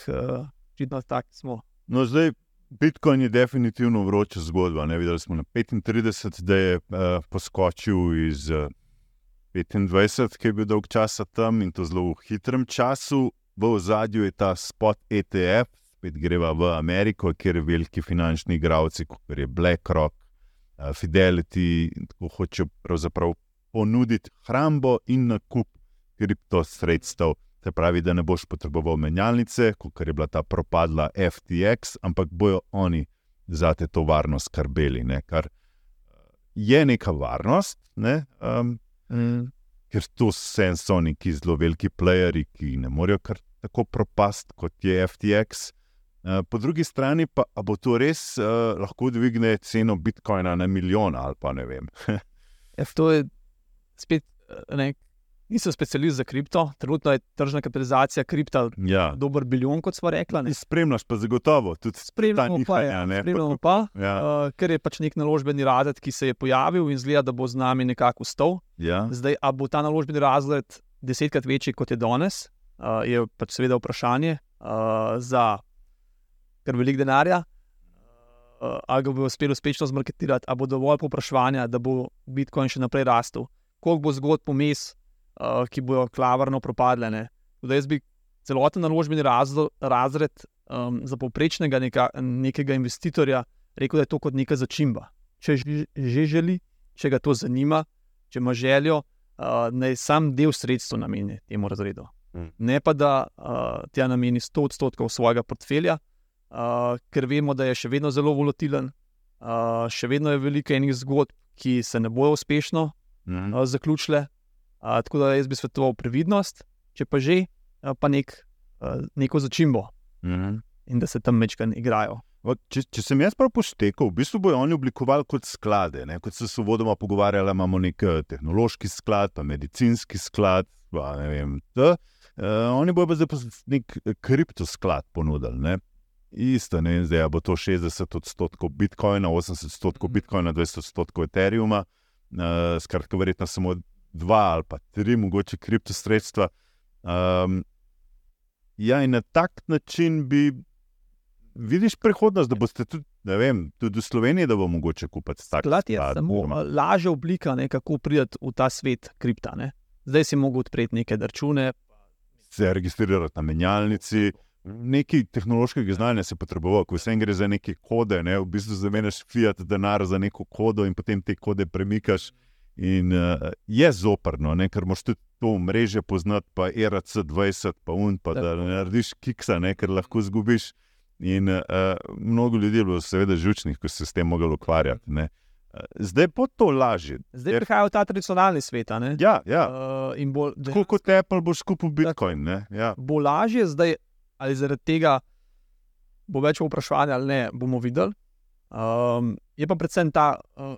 očitno uh, tako smo. No, zdaj, Bitcoin je definitivno vroča zgodba. Ne? Videli smo na 35, da je uh, poskočil iz uh, 25, ki je bil dolg časa tam in to zelo v hitrem času. V ozadju je ta spot ETF, spet greva v Ameriko, kjer veliki finančni igravci, kot je BlackRock, uh, Fidelity, tako hočejo pravzaprav ponuditi hrambo in nakup kriptosredstev. Se pravi, da ne boš potreboval menjalnice, kot je bila ta propadla FTX, ampak bojo oni za te to varnost skrbeli. Ne? Kar eh, je neka varnost, ne? um, mm. ker to so neki zelo veliki plejeri, ki ne morejo kar tako propasti kot je FTX. Uh, po drugi strani pa bo to res uh, lahko dvigne ceno bitcoina na milijon ali pa ne vem. Ja, to je spet eh, ne, nisem specialist za kripto, trenutno je tržna kapitalizacija kripta ja. dober bilijon, kot smo rekli. Spremljaš pa zagotovo tudi spremljamo pa, ja, ne, spremljamo pa ja. uh, ker je pač nek naložbeni razred, ki se je pojavil in zgleda, da bo z nami nekako ustal. Ja. Zdaj, a bo ta naložbeni razred desetkrat večji kot je danes, uh, je pač seveda vprašanje uh, za kar velik denarja. Uh, ali ga bo uspelo uspešno zmarketirati, ali bo dovolj povpraševanja, da bo Bitcoin še naprej rastel koliko bo zgodb pomes, uh, ki bodo klavrno propadle. Jaz bi celoten naložbeni razred um, za povprečnega neka, nekega investitorja rekel, da je to kot neka začimba. Če že, že želi, če ga to zanima, če ima željo, uh, naj sam del sredstva nameni temu razredu. Mm. Ne pa da uh, tja nameni 100 odstotkov svojega portfelja, uh, ker vemo, da je še vedno zelo volatilen, uh, še vedno je veliko enih zgodb, ki se ne bojo uspešno mm. uh, zaključile. Uh, tako da jaz bi svetoval previdnost, če pa že, uh, pa nek, uh, neko začimbo mm. in da se tam večkrat igrajo. Če, če sem jaz prav poštekal, v bistvu bojo oni oblikovali kot sklade. Ne? Kot se so vodoma pogovarjali, imamo nek tehnološki sklad, pa medicinski sklad. Pa, vem, uh, oni bojo zdaj nek kriptosklad ponudili. Ne? Isto, ne? zdaj bo to 60 odstotkov bitcoina, 80 odstotkov mhm. bitcoina, 200 odstotkov eteriuma. Uh, uh, skratka, verjetno samo dva ali pa tri, mogoče kriptosredstva. Um, ja, in na tak način bi vidiš prihodnost, da boste tudi, vem, tudi v Sloveniji, da bo mogoče kupiti tako. Sklad je samo lažja oblika, ne, kako priti v ta svet kripta. Ne. Zdaj si mogo odpreti neke račune. se registrirati na menjalnici. Nekaj tehnološkega znanja se potrebuje, ko vse gre za neke kode, ne? v bistvu zamenjaš fiat denar za neko kodo in potem te kode premikaš. In uh, je zoprno, ne? ker moš tudi to mreže poznati, pa ERC20, pa UN, pa da ne narediš kiksa, ne? ker lahko zgubiš. In uh, mnogo ljudi je bilo, seveda, žučnih, ko se s tem mogli ukvarjati. Ne? Zdaj je to lažje. Zdaj je prihajal ta tradicionalni svet. Ja, ja. Uh, bolj, Tako kot Apple, boš kupil Bitcoin. Ja. Bo lažje zdaj, ali zaradi tega bo več vprašanja, ali ne, bomo videli. Um, je pa predvsem ta uh,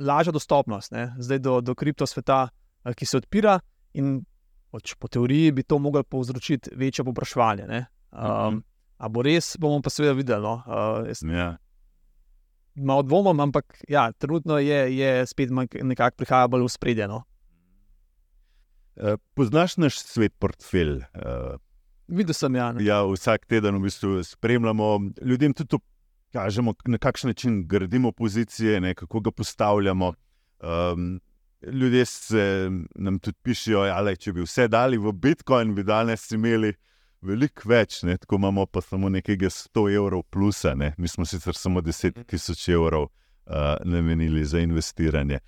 lažja dostopnost ne? zdaj do, do kriptosveta, uh, ki se odpira, in poč, po teoriji bi to lahko povzročiti večje povpraševanje. Um, uh -huh. A bo res, bomo pa seveda videli. No? Uh, jaz, ja. Malo dvomim, ampak ja, trenutno je, je spet nekako prihaja bolj v spredje. No? Poznaš naš svet portfelj? Videl sem, ja. ja. Vsak teden v bistvu spremljamo ljudem tudi kažemo, na kakšen način gradimo pozicije, ne, kako ga postavljamo. Um, ljudje se nam tudi pišejo, da če bi vse dali v Bitcoin, bi danes imeli veliko več, ne, tako imamo pa samo nekaj 100 evrov plusa. Ne. Mi smo sicer samo 10 tisoč evrov uh, namenili za investiranje.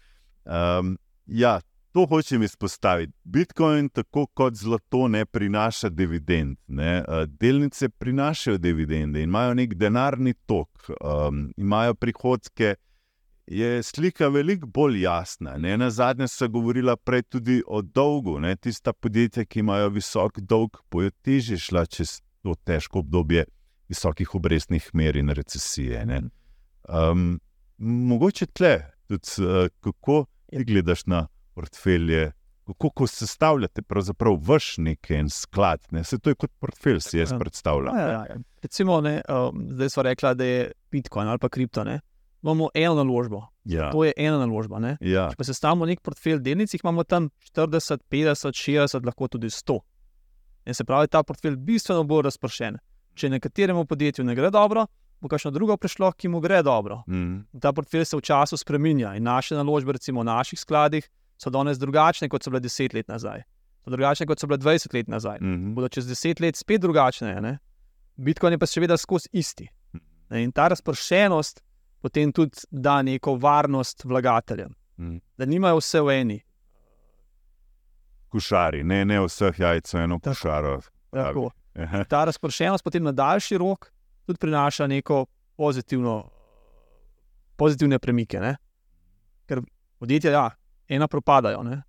Um, ja, To hočem izpostaviti. Bitcoin, tako kot zlato, ne prinaša dividend. Ne. Delnice prinašajo dividende in imajo nek denarni tok, um, imajo prihodke. Je slika veliko bolj jasna. Ne. Na zadnje so govorila prej tudi o dolgu. Ne. Tista podjetja, ki imajo visok dolg, bojo teže šla čez to težko obdobje visokih obrestnih mer in recesije. Um, mogoče tle, tudi uh, kako ti gledaš na portfelje, kako se sestavljate, pravzaprav vaš neki sklad. Ne? Se to je kot portfelj, si jaz ja. predstavljam. Ja, ja, ja. Recimo, ne, um, zdaj smo rekli, da je Bitcoin ali pa kripto. Ne? Imamo eno naložbo. Ja. To je ena naložba. Ja. Če pa se stavimo nek portfelj delnic, imamo tam 40, 50, 60, lahko tudi 100. In se pravi, ta portfelj bistveno bolj razpršen. Če nekateremu podjetju ne gre dobro, bo kakšno drugo prišlo, ki mu gre dobro. Mm. Ta portfelj se v času spremenja in naše naložbe, recimo v naših skladih, so danes drugačne, kot so bile deset let nazaj. So drugačne, kot so bile dvajset let nazaj. Mm -hmm. Bodo čez deset let spet drugačne. Ne? Bitcoin je pa še vedno skozi isti. Ne? In ta razpršenost potem tudi da neko varnost vlagateljem, mm. da nimajo vse v eni. Kušari, ne, ne vseh jajc, eno kušaro. Ta razpršenost potem na daljši rok tudi prinaša neko pozitivno, pozitivne premike. Ne? Ker podjetja, ja, ena propadajo. Ne?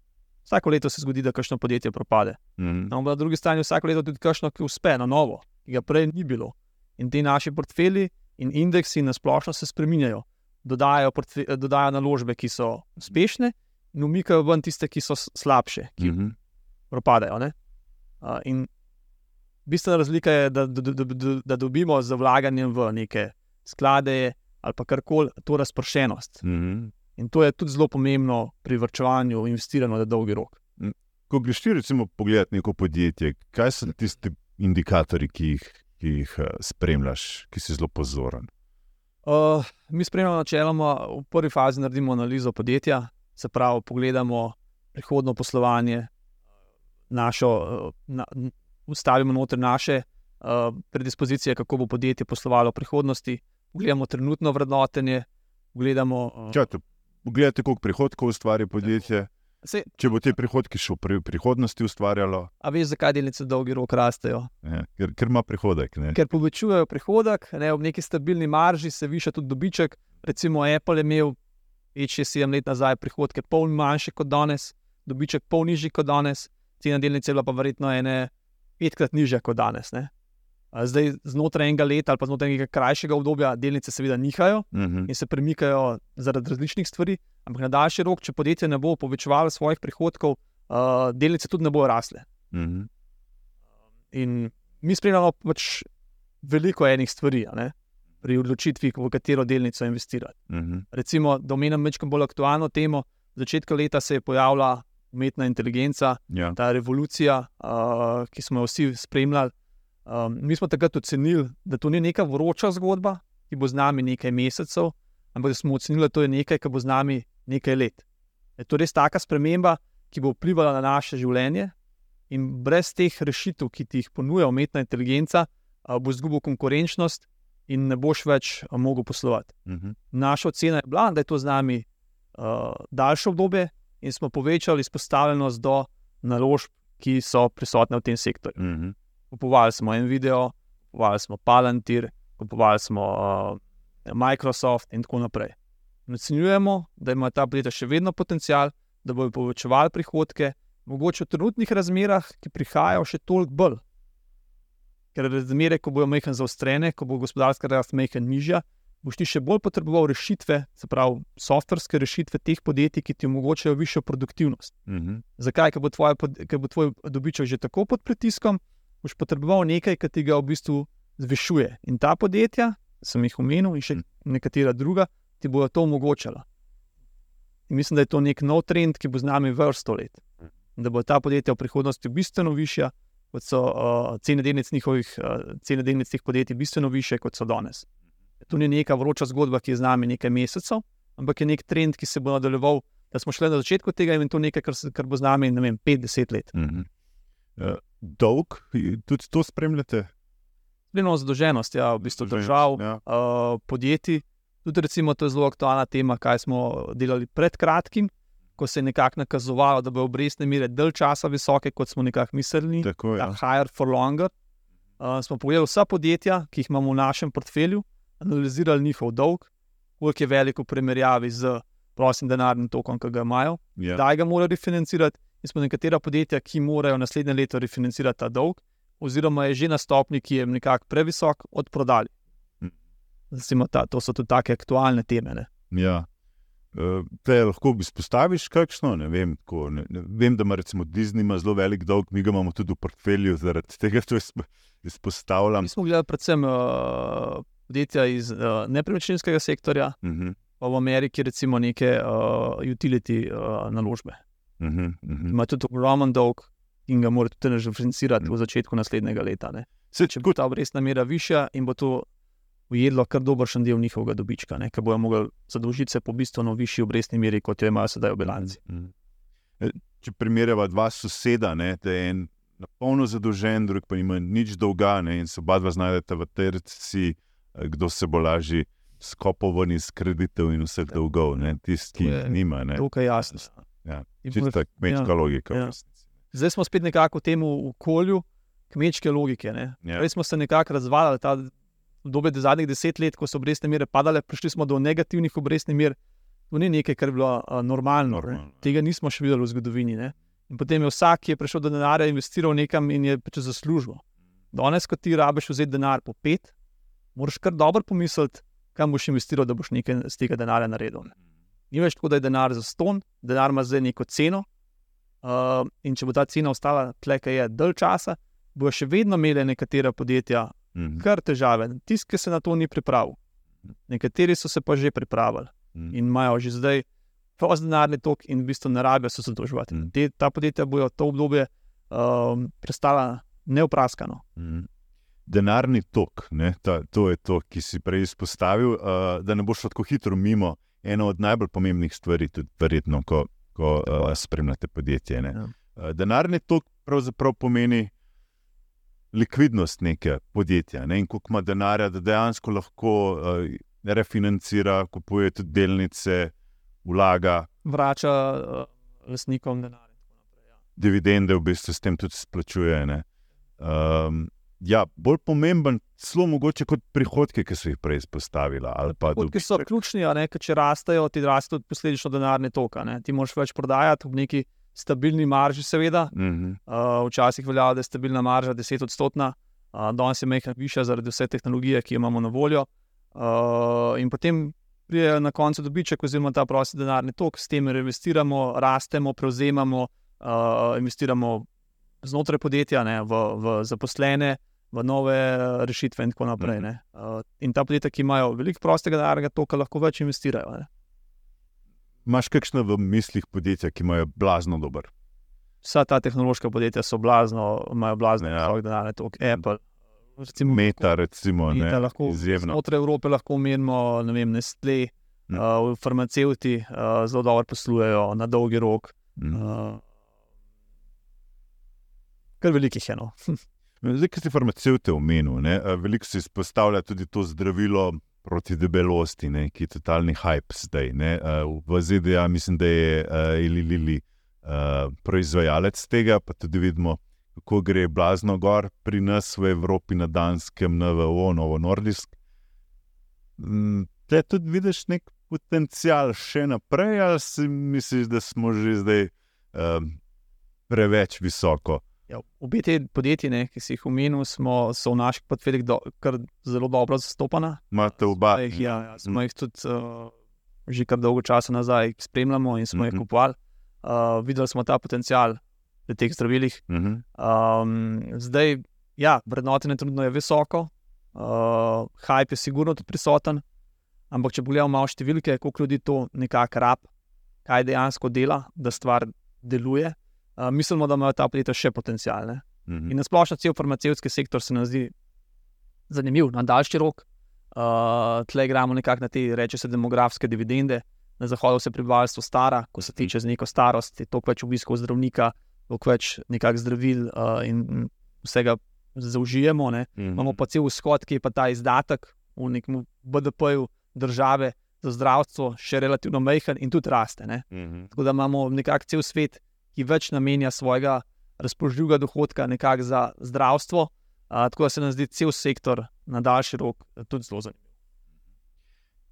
Vsako leto se zgodi, da kakšno podjetje propade. Mm -hmm. no, na drugi strani vsako leto tudi kakšno, ki uspe na novo, ki ga prej ni bilo. In ti naši portfelji in indeksi na splošno se spremenjajo, dodajajo, dodajajo naložbe, ki so uspešne, in umikajo ven tiste, ki so slabše, ki mm -hmm. propadajo. Uh, in bistvena razlika je, da, da, da, da, da dobimo z vlaganjem v neke sklade ali pa karkoli to razpršenost. Mm -hmm. In to je tudi zelo pomembno pri vrčevanju, investiranju na dolgi rok. Hm. Ko greš ti, recimo, pogledati neko podjetje, kaj so tisti indikatorji, ki jih, ki jih uh, spremljaš, ki si zelo pozoren? Uh, mi spremljamo načeloma v prvi fazi, naredimo analizo podjetja, se pravi, pogledamo prihodno poslovanje, našo, uh, na, ustavimo noter naše uh, predispozicije, kako bo podjetje poslovalo v prihodnosti, pogledamo trenutno vrednotenje. Gledamo, uh, Čaj, Pogledajte, koliko prihodkov ustvari podjetje. Se, Če bo te prihodke še v prihodnosti ustvarjalo. A veš, zakaj delnice dolgi rok rastejo? Ja, ker, ker ima prihodek. Ne? Ker povečujejo prihodek, ne, ob neki stabilni marži se viša tudi dobiček. Recimo Apple je imel 5-7 let nazaj prihodke pol manjše kot danes, dobiček pol nižji kot danes, cena delnice je bila pa verjetno ene petkrat nižja kot danes. Ne? Zdaj, znotraj enega leta ali pa znotraj nekega krajšega obdobja, delnice seveda nihajo uh mhm. -huh. in se premikajo zaradi različnih stvari, ampak na daljši rok, če podjetje ne bo povečevalo svojih prihodkov, uh, delnice tudi ne bodo rasle. Uh mhm. -huh. In mi spremljamo pač veliko enih stvari pri odločitvi, v katero delnico investirati. Uh mhm. -huh. Recimo, da omenim nekaj bolj aktualno temo. Začetka leta se je pojavila umetna inteligenca, ja. ta revolucija, uh, ki smo jo vsi spremljali. Um, mi smo takrat ocenili, da to ni neka vroča zgodba, ki bo z nami nekaj mesecev, ampak da smo ocenili, da to je nekaj, ki bo z nami nekaj let. Je to res taka sprememba, ki bo vplivala na naše življenje In brez teh rešitev, ki ti jih ponuja umetna inteligenca, bo izgubil konkurenčnost in ne boš več mogel poslovati. Uh mhm. -huh. Naša ocena je bila, da je to z nami uh, daljše obdobje in smo povečali izpostavljenost do naložb, ki so prisotne v tem sektorju. Uh mhm. -huh. Kupovali smo en video, kupovali smo Palantir, kupovali smo uh, Microsoft in tako naprej. Ocenjujemo, da ima ta podjetja še vedno potencial, da bodo povečevali prihodke, mogoče v trenutnih razmerah, ki prihajajo še toliko bolj. Ker razmere, ko bodo mehke zaostrene, ko bo gospodarska rast mehke nižja, boš ti še bolj potreboval rešitve, se pravi, softverske rešitve teh podjetij, ki ti omogočajo višjo produktivnost. Uh mhm. -huh. Zakaj? Ker bo, tvoje, ker bo tvoj dobiček že tako pod pritiskom, boš potreboval nekaj, kar ti ga v bistvu zvišuje. In ta podjetja, sem jih omenil, in še uh. -huh. nekatera druga, ti bodo to omogočala. In mislim, da je to nek nov trend, ki bo z nami vrsto let. Mhm. Da bo ta podjetja v prihodnosti bistveno višja, kot so uh, cene delnic njihovih, uh, cene delnic teh podjetij, bistveno više, kot so danes. To ni neka vroča zgodba, ki je z nami nekaj mesecev, ampak je nek trend, ki se bo nadaljeval. Da smo šli na začetku tega in to nekaj, kar, kar bo z nami 5-10 let. Mm -hmm. Dolg, tudi to spremljate? Spremljamo zadolženost, ja, v bistvu držav, ja. uh, podjetij. Tudi recimo, to je zelo aktualna tema, kaj smo delali pred kratkim, ko se je nekako nakazovalo, da bo obrestne mere dalj časa visoke, kot smo nekako mislili. Tako je. Ja. Higher for longer. Uh, smo pogledali vsa podjetja, ki jih imamo v našem portfelju, analizirali njihov dolg, koliko je velik v primerjavi z prostim denarnim tokom, ki ga imajo, yeah. Ja. da ga morajo refinancirati. In smo nekatera podjetja, ki morajo naslednje leto refinancirati ta dolg, oziroma je že na stopni, ki je nekako previsok, odprodali. Mm. Ta, to so tudi take aktualne teme. Ne? Ja. Uh, te lahko izpostaviš, kakšno? Ne vem, ko, ne, ne, vem, da ima recimo Disney ima zelo velik dolg, mi ga imamo tudi v portfelju, zaradi tega to izpostavljam. Mi smo gledali predvsem uh, podjetja iz uh, nepremičninskega sektorja, uh mhm. -huh. pa v Ameriki recimo neke uh, utility uh, naložbe. Uh -huh, uh -huh. Ima tudi ogromen dolg in ga mora tudi refinancirati uh -huh. v začetku naslednjega leta. Se, če bo ta obrestna mera višja in bo to ujedlo kar dober še del njihovega dobička, ker bojo mogli zadolžiti se po bistveno višji obrestni meri, kot jo imajo sedaj v bilanci. Uh mhm. -huh. Če primerjava dva soseda, ne, da je en na polno zadolžen, drug pa ima nič dolga ne, in se oba dva znajdeta v tej recesiji kdo se bo lažje skopal iz kreditev in vseh ja. dolgov, tisti, ki je, nima. Ne. Tukaj je jasno. Ja, čista kmečka ja, logika. Ja. Zdaj smo spet nekako v tem okolju kmečke logike. Ja. Prej smo se nekako razvali ta dobe zadnjih deset let, ko so obrestne mere padale, prišli smo do negativnih obrestnih mer. To ni nekaj, kar je bilo uh, normalno. normalno. Ne. Tega nismo še videli v zgodovini. Ne. In potem je vsak, ki je prišel do denarja, investiral nekam in je pač zaslužil. Danes, ko ti rabiš vzeti denar po pet, moraš kar dobro pomisliti, kam boš investiral, da boš nekaj z tega denarja naredil. Ni več tako, da je denar za ston, denar ima zdaj neko ceno. Uh, in če bo ta cena ostala tle, kaj je dalj časa, bo še vedno imele nekatera podjetja mm -hmm. kar težave. Tisti, ki se na to ni pripravil. Nekateri so se pa že pripravili mm -hmm. in imajo že zdaj prost denarni tok in v bistvu ne rabijo se zadolževati. Mm -hmm. Ta podjetja bojo to obdobje um, prestala neupraskano. Mm -hmm denarni tok, ne, ta, to je to, ki si prej izpostavil, uh, da ne boš tako hitro mimo. Eno od najbolj pomembnih stvari, tudi verjetno, ko, ko uh, spremljate podjetje. Ja. Uh, denarni tok pravzaprav pomeni likvidnost neke podjetja ne, in koliko ima denarja, da dejansko lahko uh, refinancira, kupuje tudi delnice, vlaga. Vrača uh, lastnikom denar. Ja. Dividende v bistvu s tem tudi splačuje. Um, ja, bolj pomemben, zelo mogoče kot prihodke, ki so jih prej izpostavili. Prihodki so ključni, ne, če rastejo, ti raste tudi posledično denarne toka. Ne. Ti moraš več prodajati v neki stabilni marži, seveda. Uh -huh. uh, včasih velja, da je stabilna marža 10 odstotna, uh, danes je mehka višja zaradi vse tehnologije, ki jo imamo na voljo. Uh, in potem pride na koncu dobiček, oziroma ta prosti denarni tok, s tem reinvestiramo, rastemo, prevzemamo, uh, investiramo znotraj podjetja, ne, v, v zaposlene, v nove eh, rešitve in tako naprej. Ne. Uh, in ta podjetja, ki imajo veliko prostega denarja, to, kar lahko več investirajo. Ne. Imáš kakšno v mislih podjetja, ki imajo blazno dober? Vsa ta tehnološka podjetja so blazno, imajo blazne ja. denarje, kot Apple. Recimo, Meta, recimo, Meta, ne, lahko, izjemno. Znotraj Evrope lahko omenimo, ne vem, Nestle, mm. uh, farmacevti uh, zelo dobro poslujejo na dolgi rok. Mm. Uh, kar velikih eno. Zdaj, ki si farmacevte omenil, veliko se izpostavlja tudi to zdravilo proti debelosti, ne, ki je totalni hype zdaj. Ne. V ZDA mislim, da je Eli Lili proizvajalec tega, pa tudi vidimo, kako gre blazno gor pri nas v Evropi, na Danskem, na VO, Novo Nordisk. Mm, te tudi vidiš nek potencial še naprej, ali si misliš, da smo že zdaj preveč visoko? Ja, obe te podjetji, ne, ki si jih omenil, smo v naših podjetjih do, zelo dobro zastopana. Imate oba? Jih, ja, ja, smo jih tudi uh, že kar dolgo časa nazaj spremljali in smo mm -hmm. jih mhm. kupovali. Uh, videli smo ta potencial v teh zdravilih. Mm -hmm. um, zdaj, ja, vrednotenje trenutno je visoko, uh, hype je sigurno tudi prisoten. Ampak, če pogledamo malo številke, koliko ljudi to nekako rab, kaj dejansko dela, da stvar deluje uh, mislimo, da imajo ta podjetja še potencijalne. Mm -hmm. In na splošno cel farmacevtski sektor se nam zdi zanimiv, na daljši rok. Uh, Tle gremo nekako na te, reče se, demografske dividende. Na zahodu se prebivalstvo stara, ko se tiče z neko starost, je toliko več obiskov zdravnika, toliko več nekakšnih zdravil uh, in vsega zaužijemo. Mm -hmm. Imamo pa cel vzhod, ki je pa ta izdatek v nekem BDP-ju države za zdravstvo še relativno majhen in tudi raste. Mm -hmm. Tako da imamo nekako cel svet, ki več namenja svojega razpoložljivega dohodka nekako za zdravstvo. Uh, tako da se nam zdi cel sektor na daljši rok tudi zelo zanimiv.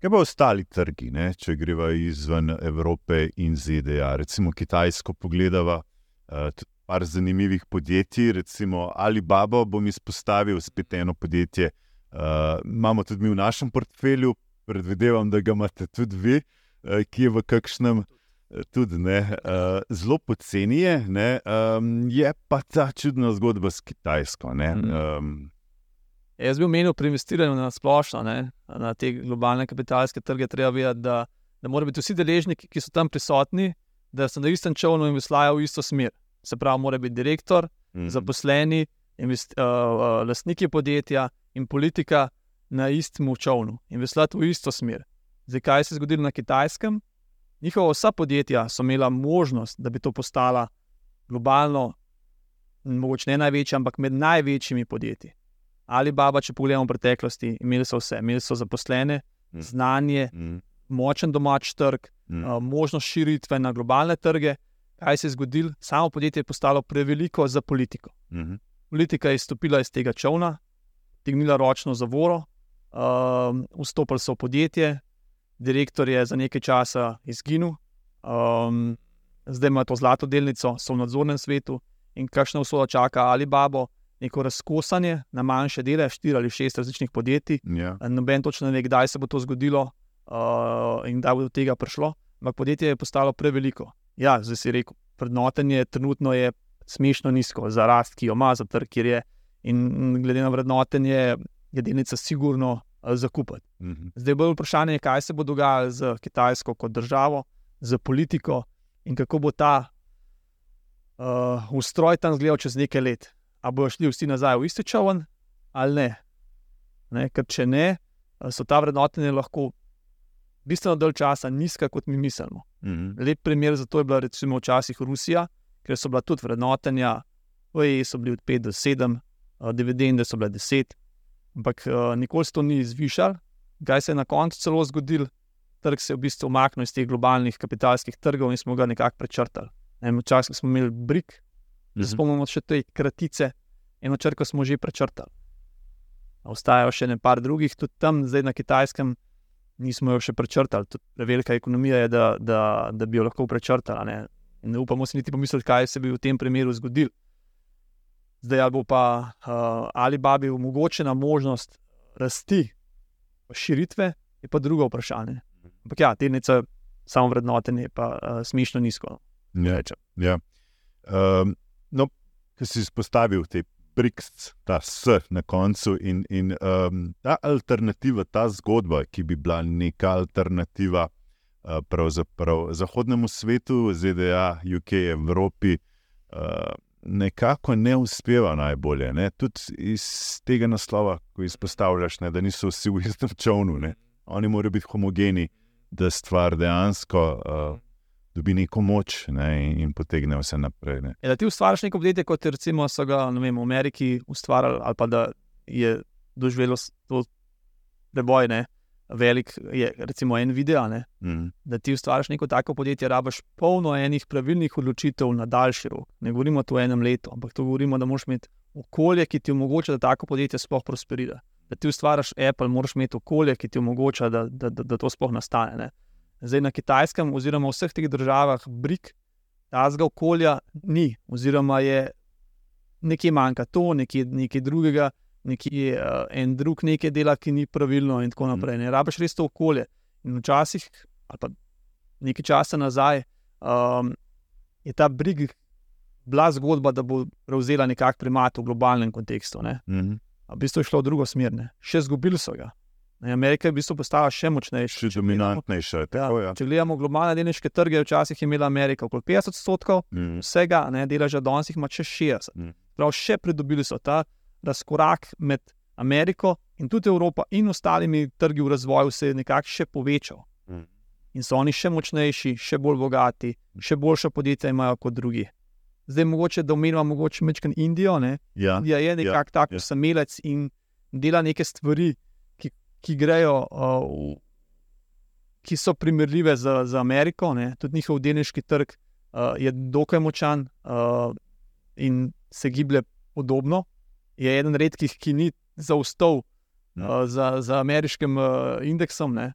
Kaj pa ostali trgi, ne? če greva izven Evrope in ZDA? Recimo Kitajsko pogledava, uh, par zanimivih podjetij, recimo Alibaba bom izpostavil, spet eno podjetje. Uh, imamo tudi mi v našem portfelju, predvidevam, da ga imate tudi vi, uh, ki je v kakšnem tudi ne, uh, zelo poceni je, ne, um, je pa ta čudna zgodba s Kitajsko. Ne, um. Jaz bi omenil pri investiranju na splošno, ne, na te globalne kapitalske trge, treba vedeti, da, da morajo biti vsi deležniki, ki so tam prisotni, da so na istem čovnu in vislajo v isto smer. Se pravi, mora biti direktor, mm zaposleni, invest, uh, uh, lastniki podjetja in politika na istem čovnu in vislati v isto smer. Zdaj, kaj se je zgodilo na kitajskem? Njihova vsa podjetja so imela možnost, da bi to postala globalno, mogoče ne največja, ampak med največjimi podjetji. Ali Baba, če pogledamo v preteklosti, imeli so vse, imeli so zaposlene, mm. znanje, mm. močen domač trg, mm. uh, možnost širitve na globalne trge. Kaj se je zgodilo? Samo podjetje je postalo preveliko za politiko. Mm -hmm. Politika je stopila iz tega čovna, tegnila ročno zavoro, uh, vstopili so v podjetje, direktor je za nekaj časa izginil, um, zdaj ima to zlato delnico, so v nadzornem svetu in kakšno usodo čaka ali babo. Neko razkosanje na manjše dele, štiri ali šest različnih podjetij. Yeah. Ja. Noben točno ne ve, kdaj se bo to zgodilo uh, in kdaj bo do tega prišlo. Ampak podjetje je postalo preveliko. Ja, zdaj si rekel, vrednotenje trenutno je smešno nizko za rast, ki jo ima, za trg, kjer je. In glede na vrednotenje, je delnica sigurno zakupiti. Mm -hmm. Zdaj bo vprašanje, kaj se bo dogajalo z Kitajsko kot državo, z politiko in kako bo ta uh, ustroj tam izgledal čez nekaj let. Ali bodo šli vsi nazaj v isti čovn ali ne? ne? Ker če ne, so ta vrednotenja lahko bistveno dalj časa nizka, kot mi mislimo. Mm -hmm. Lep primer za to je bila recimo včasih Rusija, ker so bila tudi vrednotenja, oje so bili od 5 do 7, uh, dividende so bile 10 ampak uh, nikoli se to ni zvišalo. Kaj se je na koncu celo zgodilo? Trg se je v bistvu umaknil iz teh globalnih kapitalskih trgov in smo ga nekako prečrtali. Včasih smo imeli brik, mm -hmm. spomnimo se te kratice, eno črko smo že prečrtali. Ostajajo še nekaj drugih, tudi tam, zdaj na kitajskem, nismo jo še prečrtali. Prevelika ekonomija je, da, da, da bi jo lahko prečrtali. Ne? ne upamo si niti pomisliti, kaj se bi v tem primeru zgodilo zdaj bo pa uh, Alibaba omogočena možnost rasti, širitve, je pa drugo vprašanje. Ampak ja, delnice, samo vrednotenje, pa uh, smešno nizko. Ja, ja. Um, no, ki si izpostavil te BRICS, ta S na koncu in, in um, ta alternativa, ta zgodba, ki bi bila neka alternativa. Pravzaprav zahodnemu svetu, ZDA, UK, Evropi, nekako ne uspeva najbolje. Ne? Tudi iz tega naslova, ko izpostavljaš, ne, da niso vsi v istem čovnu, ne? oni morajo biti homogeni, da stvar dejansko uh, dobi neko moč ne, in, in potegne vse naprej. Ne. Je, da ti ustvariš neko podjetje, kot recimo so ga vem, v Ameriki ustvarjali, ali pa da je doživelo to preboj. Ne. Velik je, recimo, en video, mm. da ti ustvariš neko tako podjetje, rabiš polno enih pravilnih odločitev na daljši rok. Ne govorimo o enem letu, ampak to govorimo, da moraš imeti okolje, ki ti omogoča, da tako podjetje sploh prosperira. Da ti ustvariš Apple, moraš imeti okolje, ki ti omogoča, da, da, da, da to sploh nastane. Ne. Zdaj na kitajskem, oziroma v vseh teh državah, brik, tazga okolja ni, oziroma je nekaj manjka, to nekaj, nekaj drugega, nekaj uh, en drug nekaj dela, ki ni pravilno, in tako naprej. Ne rabiš res to okolje. In včasih, ali pa nekaj časa nazaj, um, je ta brig bila zgodba, da bo prevzela nekakšen primat v globalnem kontekstu. Mm -hmm. V bistvu je šlo v drugo smer, ne? še zgubili so ga. Amerika je v bistvu postala še močnejša. Še dominantnejša. Tako, ja, če gledamo globalne delniške trge, včasih je imela Amerika okoli 50 odstotkov mm. vsega, ne dela že danes, jih ima še 60. Mm. Prav še pridobili so ta razkorak med Ameriko in tudi Evropo in ostalimi trgi v razvoju se je nekako še povečal. Mm. In so oni še močnejši, še bolj bogati, še boljša podjetja imajo kot drugi zdaj mogoče da omenjamo, mogoče mečkam Indijo. Ne? Ja, Indija je nekako ja, tako ja. samelec in dela neke stvari, ki, ki grejo, uh, ki so primerljive z, z Ameriko. Ne? Tudi njihov delniški trg uh, je dokaj močan uh, in se giblje podobno. Je eden redkih, ki ni zaustal uh, za, za ameriškim uh, indeksom. Ne?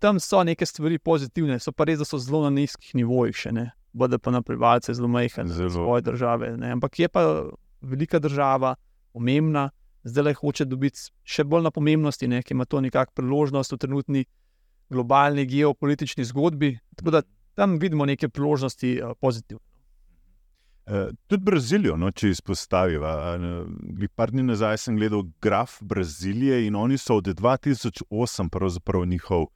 Tam so neke stvari pozitivne, so pa res, da so zelo na nizkih nivojih še ne. BDP na prebivalce zelo majhen, zelo svoje države. Ne? Ampak je pa velika država, pomembna, zdaj le hoče dobiti še bolj na pomembnosti, ne? ki ima to nekakšno priložnost v trenutni globalni geopolitični zgodbi. Tako da tam vidimo neke priložnosti uh, pozitivne. Uh, tudi Brazilijo, no, če izpostavimo. Uh, par dni nazaj sem gledal graf Brazilije in oni so od 2008, pravzaprav njihov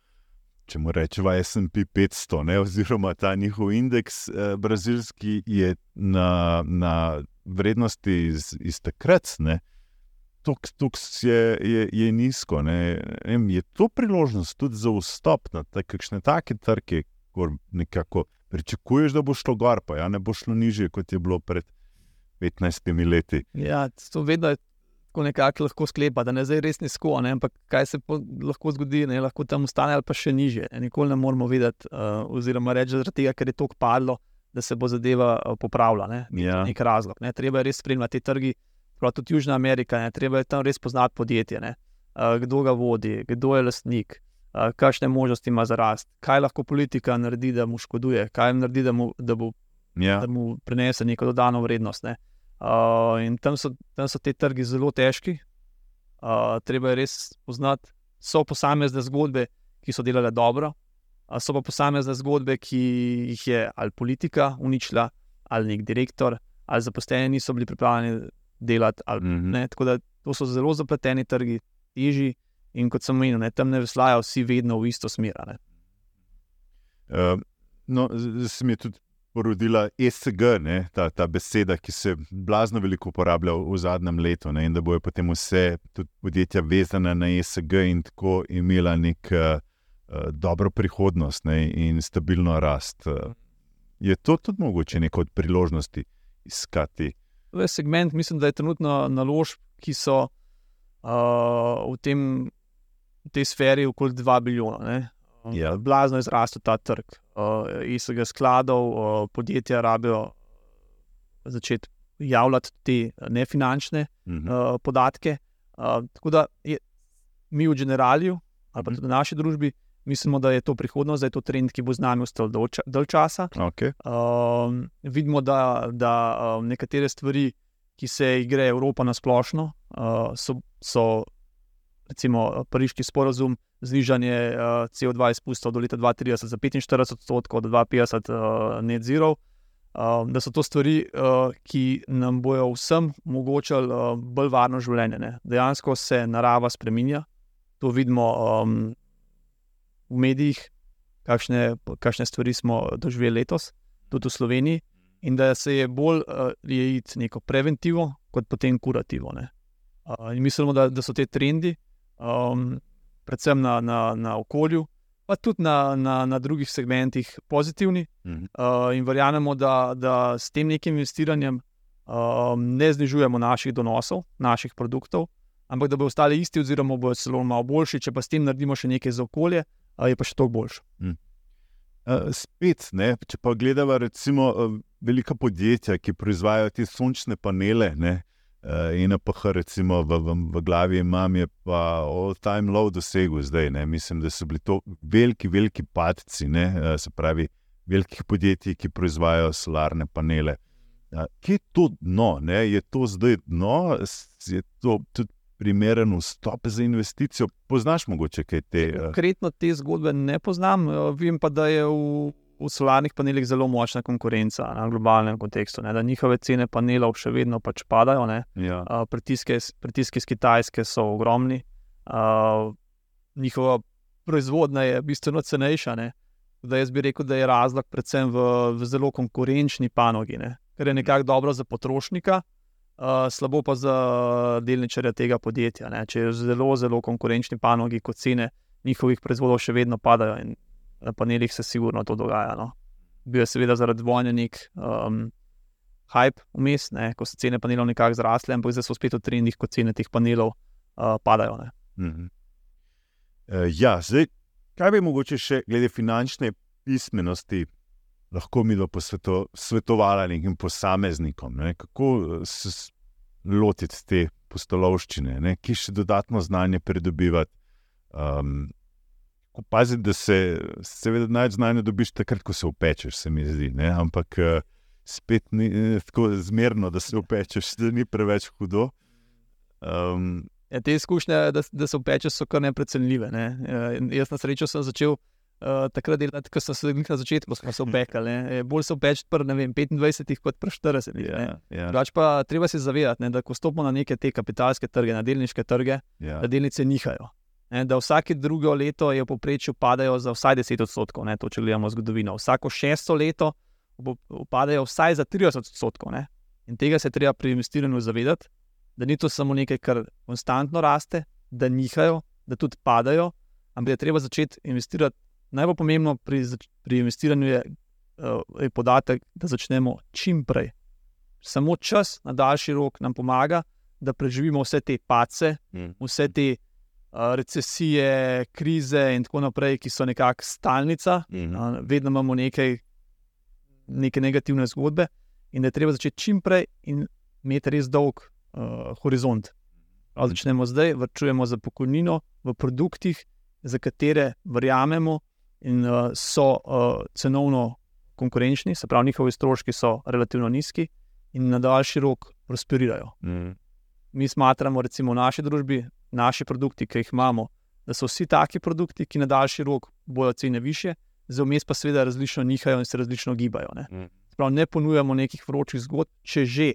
če mu rečemo SP 500, ne, oziroma ta njihov indeks eh, brazilski je na, na vrednosti iz, iz takrat, tako je, je, je nizko. Ne. Je to priložnost tudi za vstop na takšne take trge, ko nekako pričakuješ, da bo šlo gor, pa ja, ne bo šlo nižje, kot je bilo pred 15 leti. Ja, to vedno je tako nekako lahko sklepa, da ne zdaj res nizko, ne, ampak kaj se po, lahko zgodi, ne, lahko tam ostane ali pa še niže. Ne, nikoli ne moramo videti, uh, oziroma reči, zaradi tega, ker je to padlo, da se bo zadeva uh, popravila. Ne, ja. Nek razlog. Ne, treba je res spremljati te trgi, prav tudi Južna Amerika, ne, treba je tam res poznati podjetje, ne, uh, kdo ga vodi, kdo je lastnik. Uh, kakšne možnosti ima za rast, kaj lahko politika naredi, da mu škoduje, kaj naredi, da mu, da bo, ja. da mu prinese neko dodano vrednost. Ne. Uh, in tam so, tam so te trgi zelo težki. Uh, treba je res poznati, so posamezne zgodbe, ki so delale dobro, uh, so pa posamezne zgodbe, ki jih je ali politika uničila, ali nek direktor, ali zaposleni niso bili pripravljeni delati. Ali, mm -hmm. Tako da to so zelo zapleteni trgi, teži. In kot sem omenil, tam ne veslajo vsi vedno v isto smer. Uh, no, zdaj mi je tudi porodila ESG, ne, ta, ta beseda, ki se blazno veliko uporablja v, zadnjem letu, ne, in da bojo potem vse podjetja vezana na ESG in tako imela nek uh, dobro prihodnost ne, in stabilno rast. Uh, je to tudi mogoče neko od priložnosti iskati? To je segment, mislim, da je trenutno naložb, ki so uh, v, tem, v tej sferi okoli 2 bilijona. Ja. Blazno je zrastel ta trg. Uh, iz tega skladov uh, podjetja rabijo začeti javljati te nefinančne uh -huh. uh, podatke. Uh, tako da je, mi v generalju, ali pa tudi v naši družbi, mislimo, da je to prihodnost, da je to trend, ki bo z nami ostal dolg časa. Okay. Uh, vidimo, da, da uh, nekatere stvari, ki se igre Evropa na splošno, uh, so, so recimo pariški sporozum znižanje uh, CO2 izpustov do leta 2030 za 45 odstotkov, do 2050 uh, net zero. Uh, da so to stvari, uh, ki nam bojo vsem omogočali uh, bolj varno življenje. Ne. Dejansko se narava spremenja, to vidimo um, v medijih, kakšne, kakšne stvari smo doživeli letos, tudi v Sloveniji, in da se je bolj uh, je iti neko preventivo, kot potem kurativo. Uh, mislimo, da, da so te trendi. Um, predvsem na, na, na okolju, pa tudi na, na, na drugih segmentih pozitivni. Mhm. Uh, in verjamemo, da, da s tem nekim investiranjem um, ne znižujemo naših donosov, naših produktov, ampak da bodo ostali isti, oziroma bodo celo malo boljši, če pa s tem naredimo še nekaj za okolje, uh, je pa še toliko boljše. Mhm. Uh, spet, ne, če pa gledamo, recimo, uh, velika podjetja, ki proizvajajo te sončne panele, ne, uh, in pa recimo v, v, v glavi imam, je pa all-time low dosegel zdaj. Ne, mislim, da so bili to veliki, veliki padci, ne, uh, se pravi, velikih podjetij, ki proizvajajo solarne panele. Uh, kje je to dno? Ne, je to zdaj dno, je to tudi primeren vstop za investicijo. Poznaš mogoče kaj te? Konkretno te zgodbe ne poznam, vem pa, da je v, v solarnih panelih zelo močna konkurenca na globalnem kontekstu, ne? da njihove cene panelov še vedno pač padajo. Ja. Uh, pritiske, pritiske iz Kitajske so ogromni, uh, njihova proizvodnja je bistveno cenejša. Ne? Da jaz bi rekel, da je razlog predvsem v, v zelo konkurenčni panogi, ne? ker je nekako dobro za potrošnika, uh, slabo pa za delničarja tega podjetja. Ne. Če je v zelo, zelo konkurenčni panogi, kot cene njihovih proizvodov še vedno padajo, in na panelih se sigurno to dogaja. No. Bil je seveda zaradi vojne nek um, hype vmes, ne, ko so cene panelov nekako zrasle, ampak zdaj so spet v trendih, ko cene teh panelov uh, padajo. Mm -hmm. uh, ja, zdaj, kaj bi mogoče še glede finančne pismenosti lahko mi posveto, svetovala nekim posameznikom, ne? kako eh, se lotiti te postolovščine, ki še dodatno znanje pridobivati. Um, Paziti, da se seveda največ znanja dobiš takrat, ko se upečeš, se mi zdi. Ne? Ampak eh, spet ni eh, tako zmerno, da se upečeš, da ni preveč hudo. Um, ja, te izkušnje, da, da se upečeš, so kar neprecenljive. Ne? Jaz na srečo sem začel uh, takrat delati, ko sem se na začetku se obekal. Bolj se opeč pri 25 kot pri 40. Yeah, yeah. pa treba se zavedati, ne, da ko stopimo na neke te kapitalske trge, na delniške trge, yeah. da delnice nihajo. Ne, da vsake drugo leto je v povprečju padajo za vsaj 10 odstotkov, ne, to če gledamo zgodovino. Vsako šesto leto padajo vsaj za 30 odstotkov. Ne. In tega se treba pri investiranju zavedati, da ni to samo nekaj, kar konstantno raste, da nihajo, da tudi padajo, ampak je treba začeti investirati najbolj pomembno pri, pri investiranju je, uh, je podatek, da začnemo čim prej. Samo čas na daljši rok nam pomaga, da preživimo vse te pace, mm. vse te recesije, krize in tako naprej, ki so nekako stalnica. Mm. Uh, vedno imamo nekaj, neke negativne zgodbe in da je treba začeti čim prej in imeti res dolg uh, horizont. Ali začnemo zdaj, vrčujemo za pokojnino v produktih, za katere verjamemo, in uh, so uh, cenovno konkurenčni, se pravi, njihovi stroški so relativno nizki in na daljši rok prosperirajo. Mm. Mi smatramo, recimo v naši družbi, naši produkti, ki jih imamo, da so vsi taki produkti, ki na daljši rok bojo cene više, za vmes pa seveda različno nihajo in se različno gibajo. Ne, mm. pravi, ne ponujamo nekih vročih zgodb, če že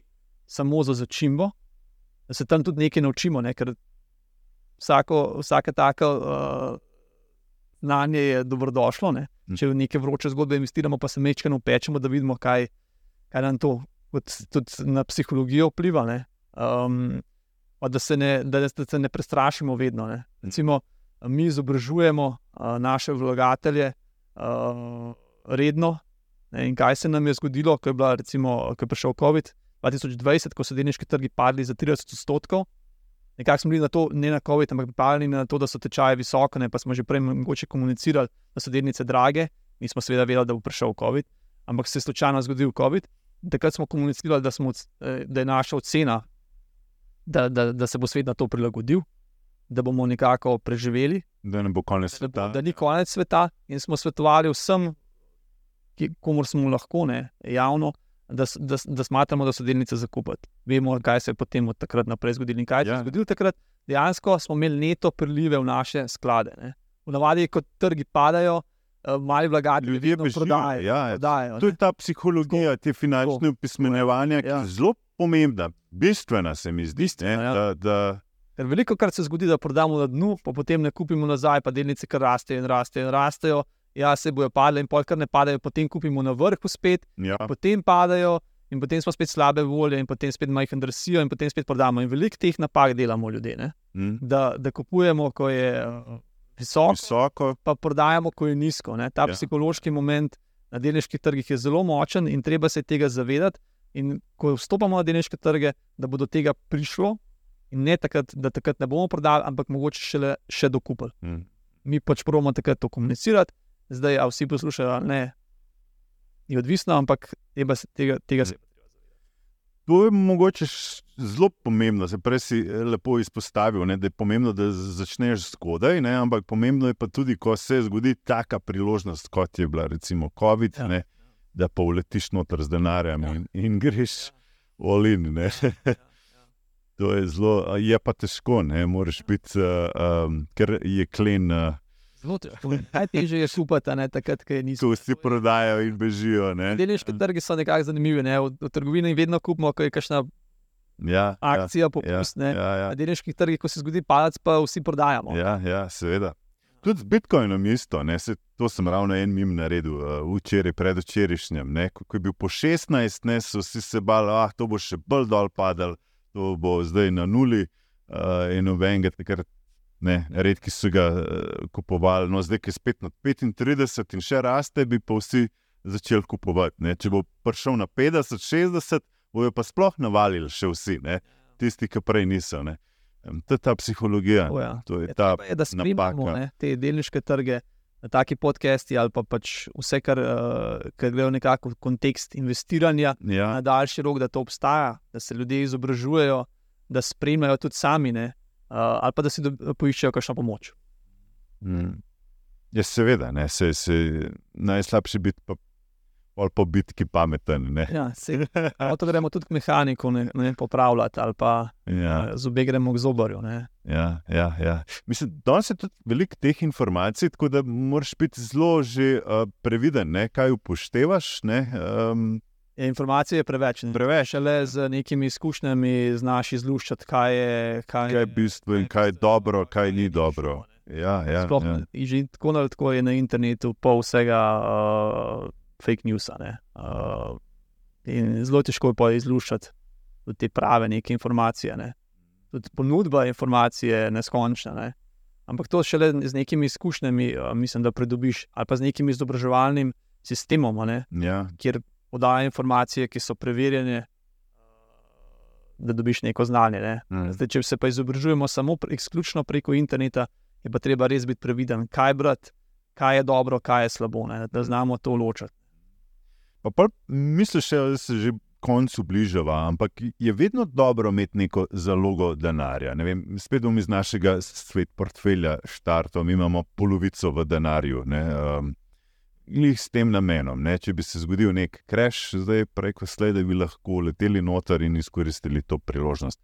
samo za začimbo, da se tam tudi nekaj naučimo, ne, ker vsako, vsaka taka. Uh, znanje je dobrodošlo. Ne? Hm. Če v neke vroče zgodbe investiramo, pa se mečkano pečemo, da vidimo, kaj, kaj nam to tudi na psihologijo vpliva. Um, da, se ne, da, da se ne prestrašimo vedno. Ne? Hm. Recimo, mi izobražujemo uh, naše vlagatelje uh, redno. Ne? In kaj se nam je zgodilo, ko je, bila, recimo, ko je prišel COVID-2020, ko so delniški trgi padli za 30 odstotkov nekako smo bili na to, ne na COVID, ampak pripravljeni na to, da so tečaje visoke, ne, pa smo že prej mogoče komunicirali, da so delnice drage. Mi smo seveda vedeli, da bo prišel COVID, ampak se je slučajno zgodil COVID. Takrat smo komunicirali, da, smo, eh, da je naša ocena, da, da, da se bo svet na to prilagodil, da bomo nekako preživeli. Da ne bo konec sveta. Da, da ni konec sveta, in smo svetovali vsem, komor smo lahko, ne, javno, da, da, da smatramo, da so delnice za kupiti. Vemo, kaj se je potem od takrat naprej zgodilo. In kaj se je ja. zgodilo takrat? Dejansko smo imeli neto prilive v naše sklade. Ne? V navadi, ko trgi padajo, eh, mali vlagatelji ljudje prodajajo. Ja, prodajajo to je ta psihologija, te finančne upismenevanja, ki ja. je zelo pomembna, bistvena se mi zdi. Ne, ja. da, da... Veliko krat se zgodi, da prodamo na dnu, pa potem ne kupimo nazaj, pa delnice kar rastejo in rastejo in rastejo ja, se bojo padle, in polkar ne padajo, potem kupimo na vrhu spet, ja. potem padajo, in potem smo spet slabe volje, in potem spet majhen drsijo, in potem spet prodamo. In veliko teh napak delamo ljudje, mm. da, da kupujemo, ko je visoko, visoko. pa prodajamo, ko je nizko. Ne? Ta ja. psihološki moment na delniških trgih je zelo močen in treba se tega zavedati. In ko vstopamo na delniške trge, da bo do tega prišlo, in ne takrat, da takrat ne bomo prodali, ampak mogoče šele še dokupili. Mm. Mi pač pravimo takrat to komunicirati, zdaj a vsi poslušajo, ne, je odvisno, ampak tega, tega, tega se. To je mogoče zelo pomembno, se prej si eh, lepo izpostavil, ne, da je pomembno, da začneš zgodaj, ne, ampak pomembno je pa tudi, ko se zgodi taka priložnost, kot je bila recimo COVID, ja. ne, da pa uletiš noter z denarjem ja. in, in greš ja. olin. Ja. To je zelo, je pa težko, ne moreš biti, uh, um, ker je klen. Uh, Zelo težko. Najtežje je supati, takrat, ko nizko. Tu vsi prodajajo in bežijo. Delniški trgi so nekako zanimivi. Ne? V, v trgovini vedno kupimo, ko je kakšna ja, ja akcija, ja, popust. Ja, ja, ja. Na delniških trgih, ko se zgodi palec, pa vsi prodajamo. Ja, ja seveda. Tudi z Bitcoinom isto, se, to sem ravno en mim naredil, uh, včeraj, predvčerajšnjem. Ko, ko je bil po 16, ne, so vsi se bali, da ah, bo še bolj dol padal to bo zdaj na nuli, uh, in nobenega, takrat ne, redki so ga uh, kupovali, no zdaj je spet na 35 in še raste, bi pa vsi začeli kupovati. Ne. Če bo prišel na 50, 60, bojo pa sploh navalili še vsi, ne. tisti, ki prej niso. Ne. To je ta psihologija. Ja. To je ja, ta, je, da spremljamo te delniške trge taki podcasti ali pa pač vse, kar, uh, kar gre v nekako kontekst investiranja ja. na daljši rok, da to obstaja, da se ljudje izobražujejo, da spremljajo tudi sami, uh, ali pa da si poiščejo kakšno pomoč. Mm. Ja, seveda, ne, se, se, najslabše biti pa ali pa biti pameten. Ja, to gremo tudi k mehaniku, ne, ne popravljati, ali pa ja. z obe gremo k zobarju. Ja, ja, ja. Mislim, da je tudi veliko teh informacij, tako da moraš biti zelo že uh, previden, ne, kaj upoštevaš. Ne, um, Informacije je preveč. Ne? Preveč. Le z nekimi izkušnjami znaš izluščati, kaj je, kaj kaj je bistvo in kaj je dobro, kaj ni dobro. Ja, ja, Sploh, ja. Že tako, tako je na internetu, pol vsega. Uh, fake news. Uh, zelo težko je izluščati te prave neke informacije. Ne. Tudi ponudba informacije je neskončna. Ne. Ampak to šele z nekimi izkušnjami, uh, mislim, da pridobiš, ali pa z nekim izobraževalnim sistemom, ja. kjer podaja informacije, ki so preverjene. Da dobiš neko znanje. Ne? Mm. Zdaj, če se pa izobražujemo samo pre, preko interneta, je pa treba res biti previden, kaj brati, kaj je dobro, kaj je slabo, ne? da znamo to ločiti. Pa pa misliš, da se že koncu bližava, ampak je vedno dobro imeti neko zalogo denarja. Vem, spet bom iz našega svet portfelja štartov, mi imamo polovico v denarju. Um, Lih s tem namenom, ne? če bi se zgodil nek kreš, zdaj preko slede bi lahko leteli noter in izkoristili to priložnost.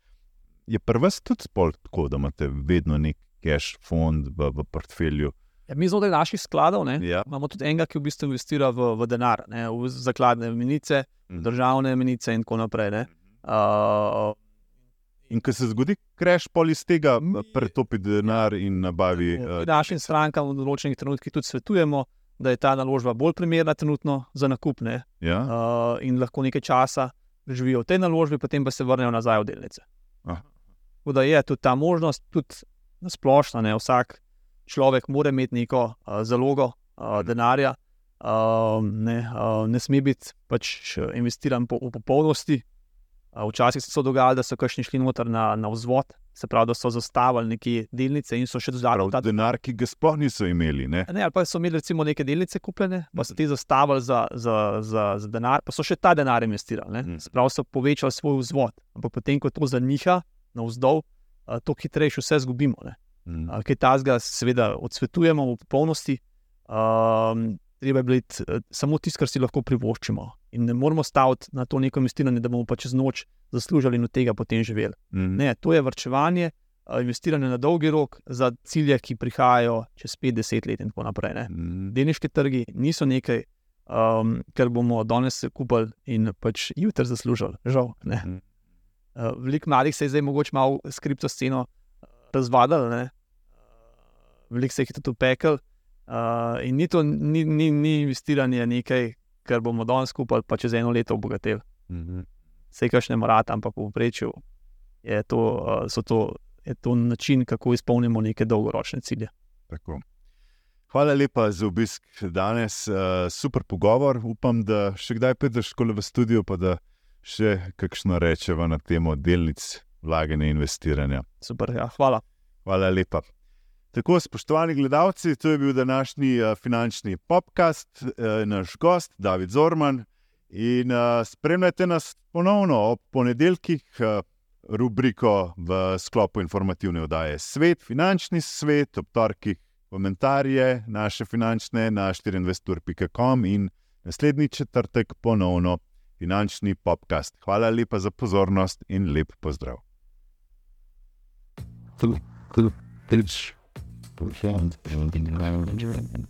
Je prvi tudi spol tako, da imate vedno nek cash fond v, v portfelju, Ja, mi znotraj naših skladov ja. imamo tudi enega, ki v bistvu investira v, v denar, ne, v zakladne menice, mhm. državne menice in tako naprej. Uh, in ko se zgodi, kreš pol iz tega, pretopi denar in nabavi. Uh, našim strankam v določenih trenutkih tudi svetujemo, da je ta naložba bolj primerna trenutno za nakup ne, ja. uh, in lahko nekaj časa živijo v tej naložbi, potem pa se vrnejo nazaj v delnice. Tako da je tudi ta možnost, tudi na splošno, ne vsak človek mora imeti neko uh, zalogo uh, denarja, uh, ne, uh, ne sme biti pač investiran po, v popolnosti. Uh, včasih se je dogajalo, da so kašni šli noter na, na vzvod, se pravi, da so zastavili neke delnice in so še dodatno. Ta denar, ki ga sploh niso imeli. Ne? Ne, ali pa so imeli recimo neke delnice kupljene, pa so ti zastavili za, za, za, za denar, pa so še ta denar investirali. Hmm. Prav so povečali svoj vzvod. Ampak potem, ko to zaniha na vzdolj, uh, to hitreje vse zgubimo. Ne? Mm. Kaj tazga, seveda, odsvetujemo v popolnosti. Um, treba je biti uh, samo tisto, kar si lahko privoščimo. In ne moramo staviti na to neko investiranje, da bomo pa čez noč zaslužili in od tega potem živeli. Mm. Ne, to je vrčevanje, uh, investiranje na dolgi rok za cilje, ki prihajajo čez 5-10 let in tako naprej. Mm. Delniški trgi niso nekaj, um, kar bomo danes kupili in pač jutri zaslužili. Žal. Mm. Uh, Veliko mladih se je zdaj mogoče malo skripto sceno razvadili, veliko se jih je tudi upekel. Uh, in ni to, ni, ni, ni investiranje nekaj, kar bomo danes skupaj, pa čez eno leto obogatili. Mm -hmm. Vse, kar še ne morate, ampak v prečju je to, uh, to, je to način, kako izpolnimo neke dolgoročne cilje. Tako. Hvala lepa za obisk danes, uh, super pogovor. Upam, da še kdaj prideš v studio, pa da še kakšno rečeva na temo delnic, vlaganja in investiranja. Super, ja, hvala. Hvala lepa. Tako, spoštovani gledalci, to je bil današnji uh, finančni podcast, uh, naš gost David Zorman. In uh, spremljajte nas ponovno ob ponedeljkih, uh, rubriko v sklopu informativne oddaje Svet, finančni svet, ob torkih komentarje naše finančne na 24.com in naslednji četrtek ponovno finančni podcast. Hvala lepa za pozornost in lep pozdrav. Thank you. performed in environment.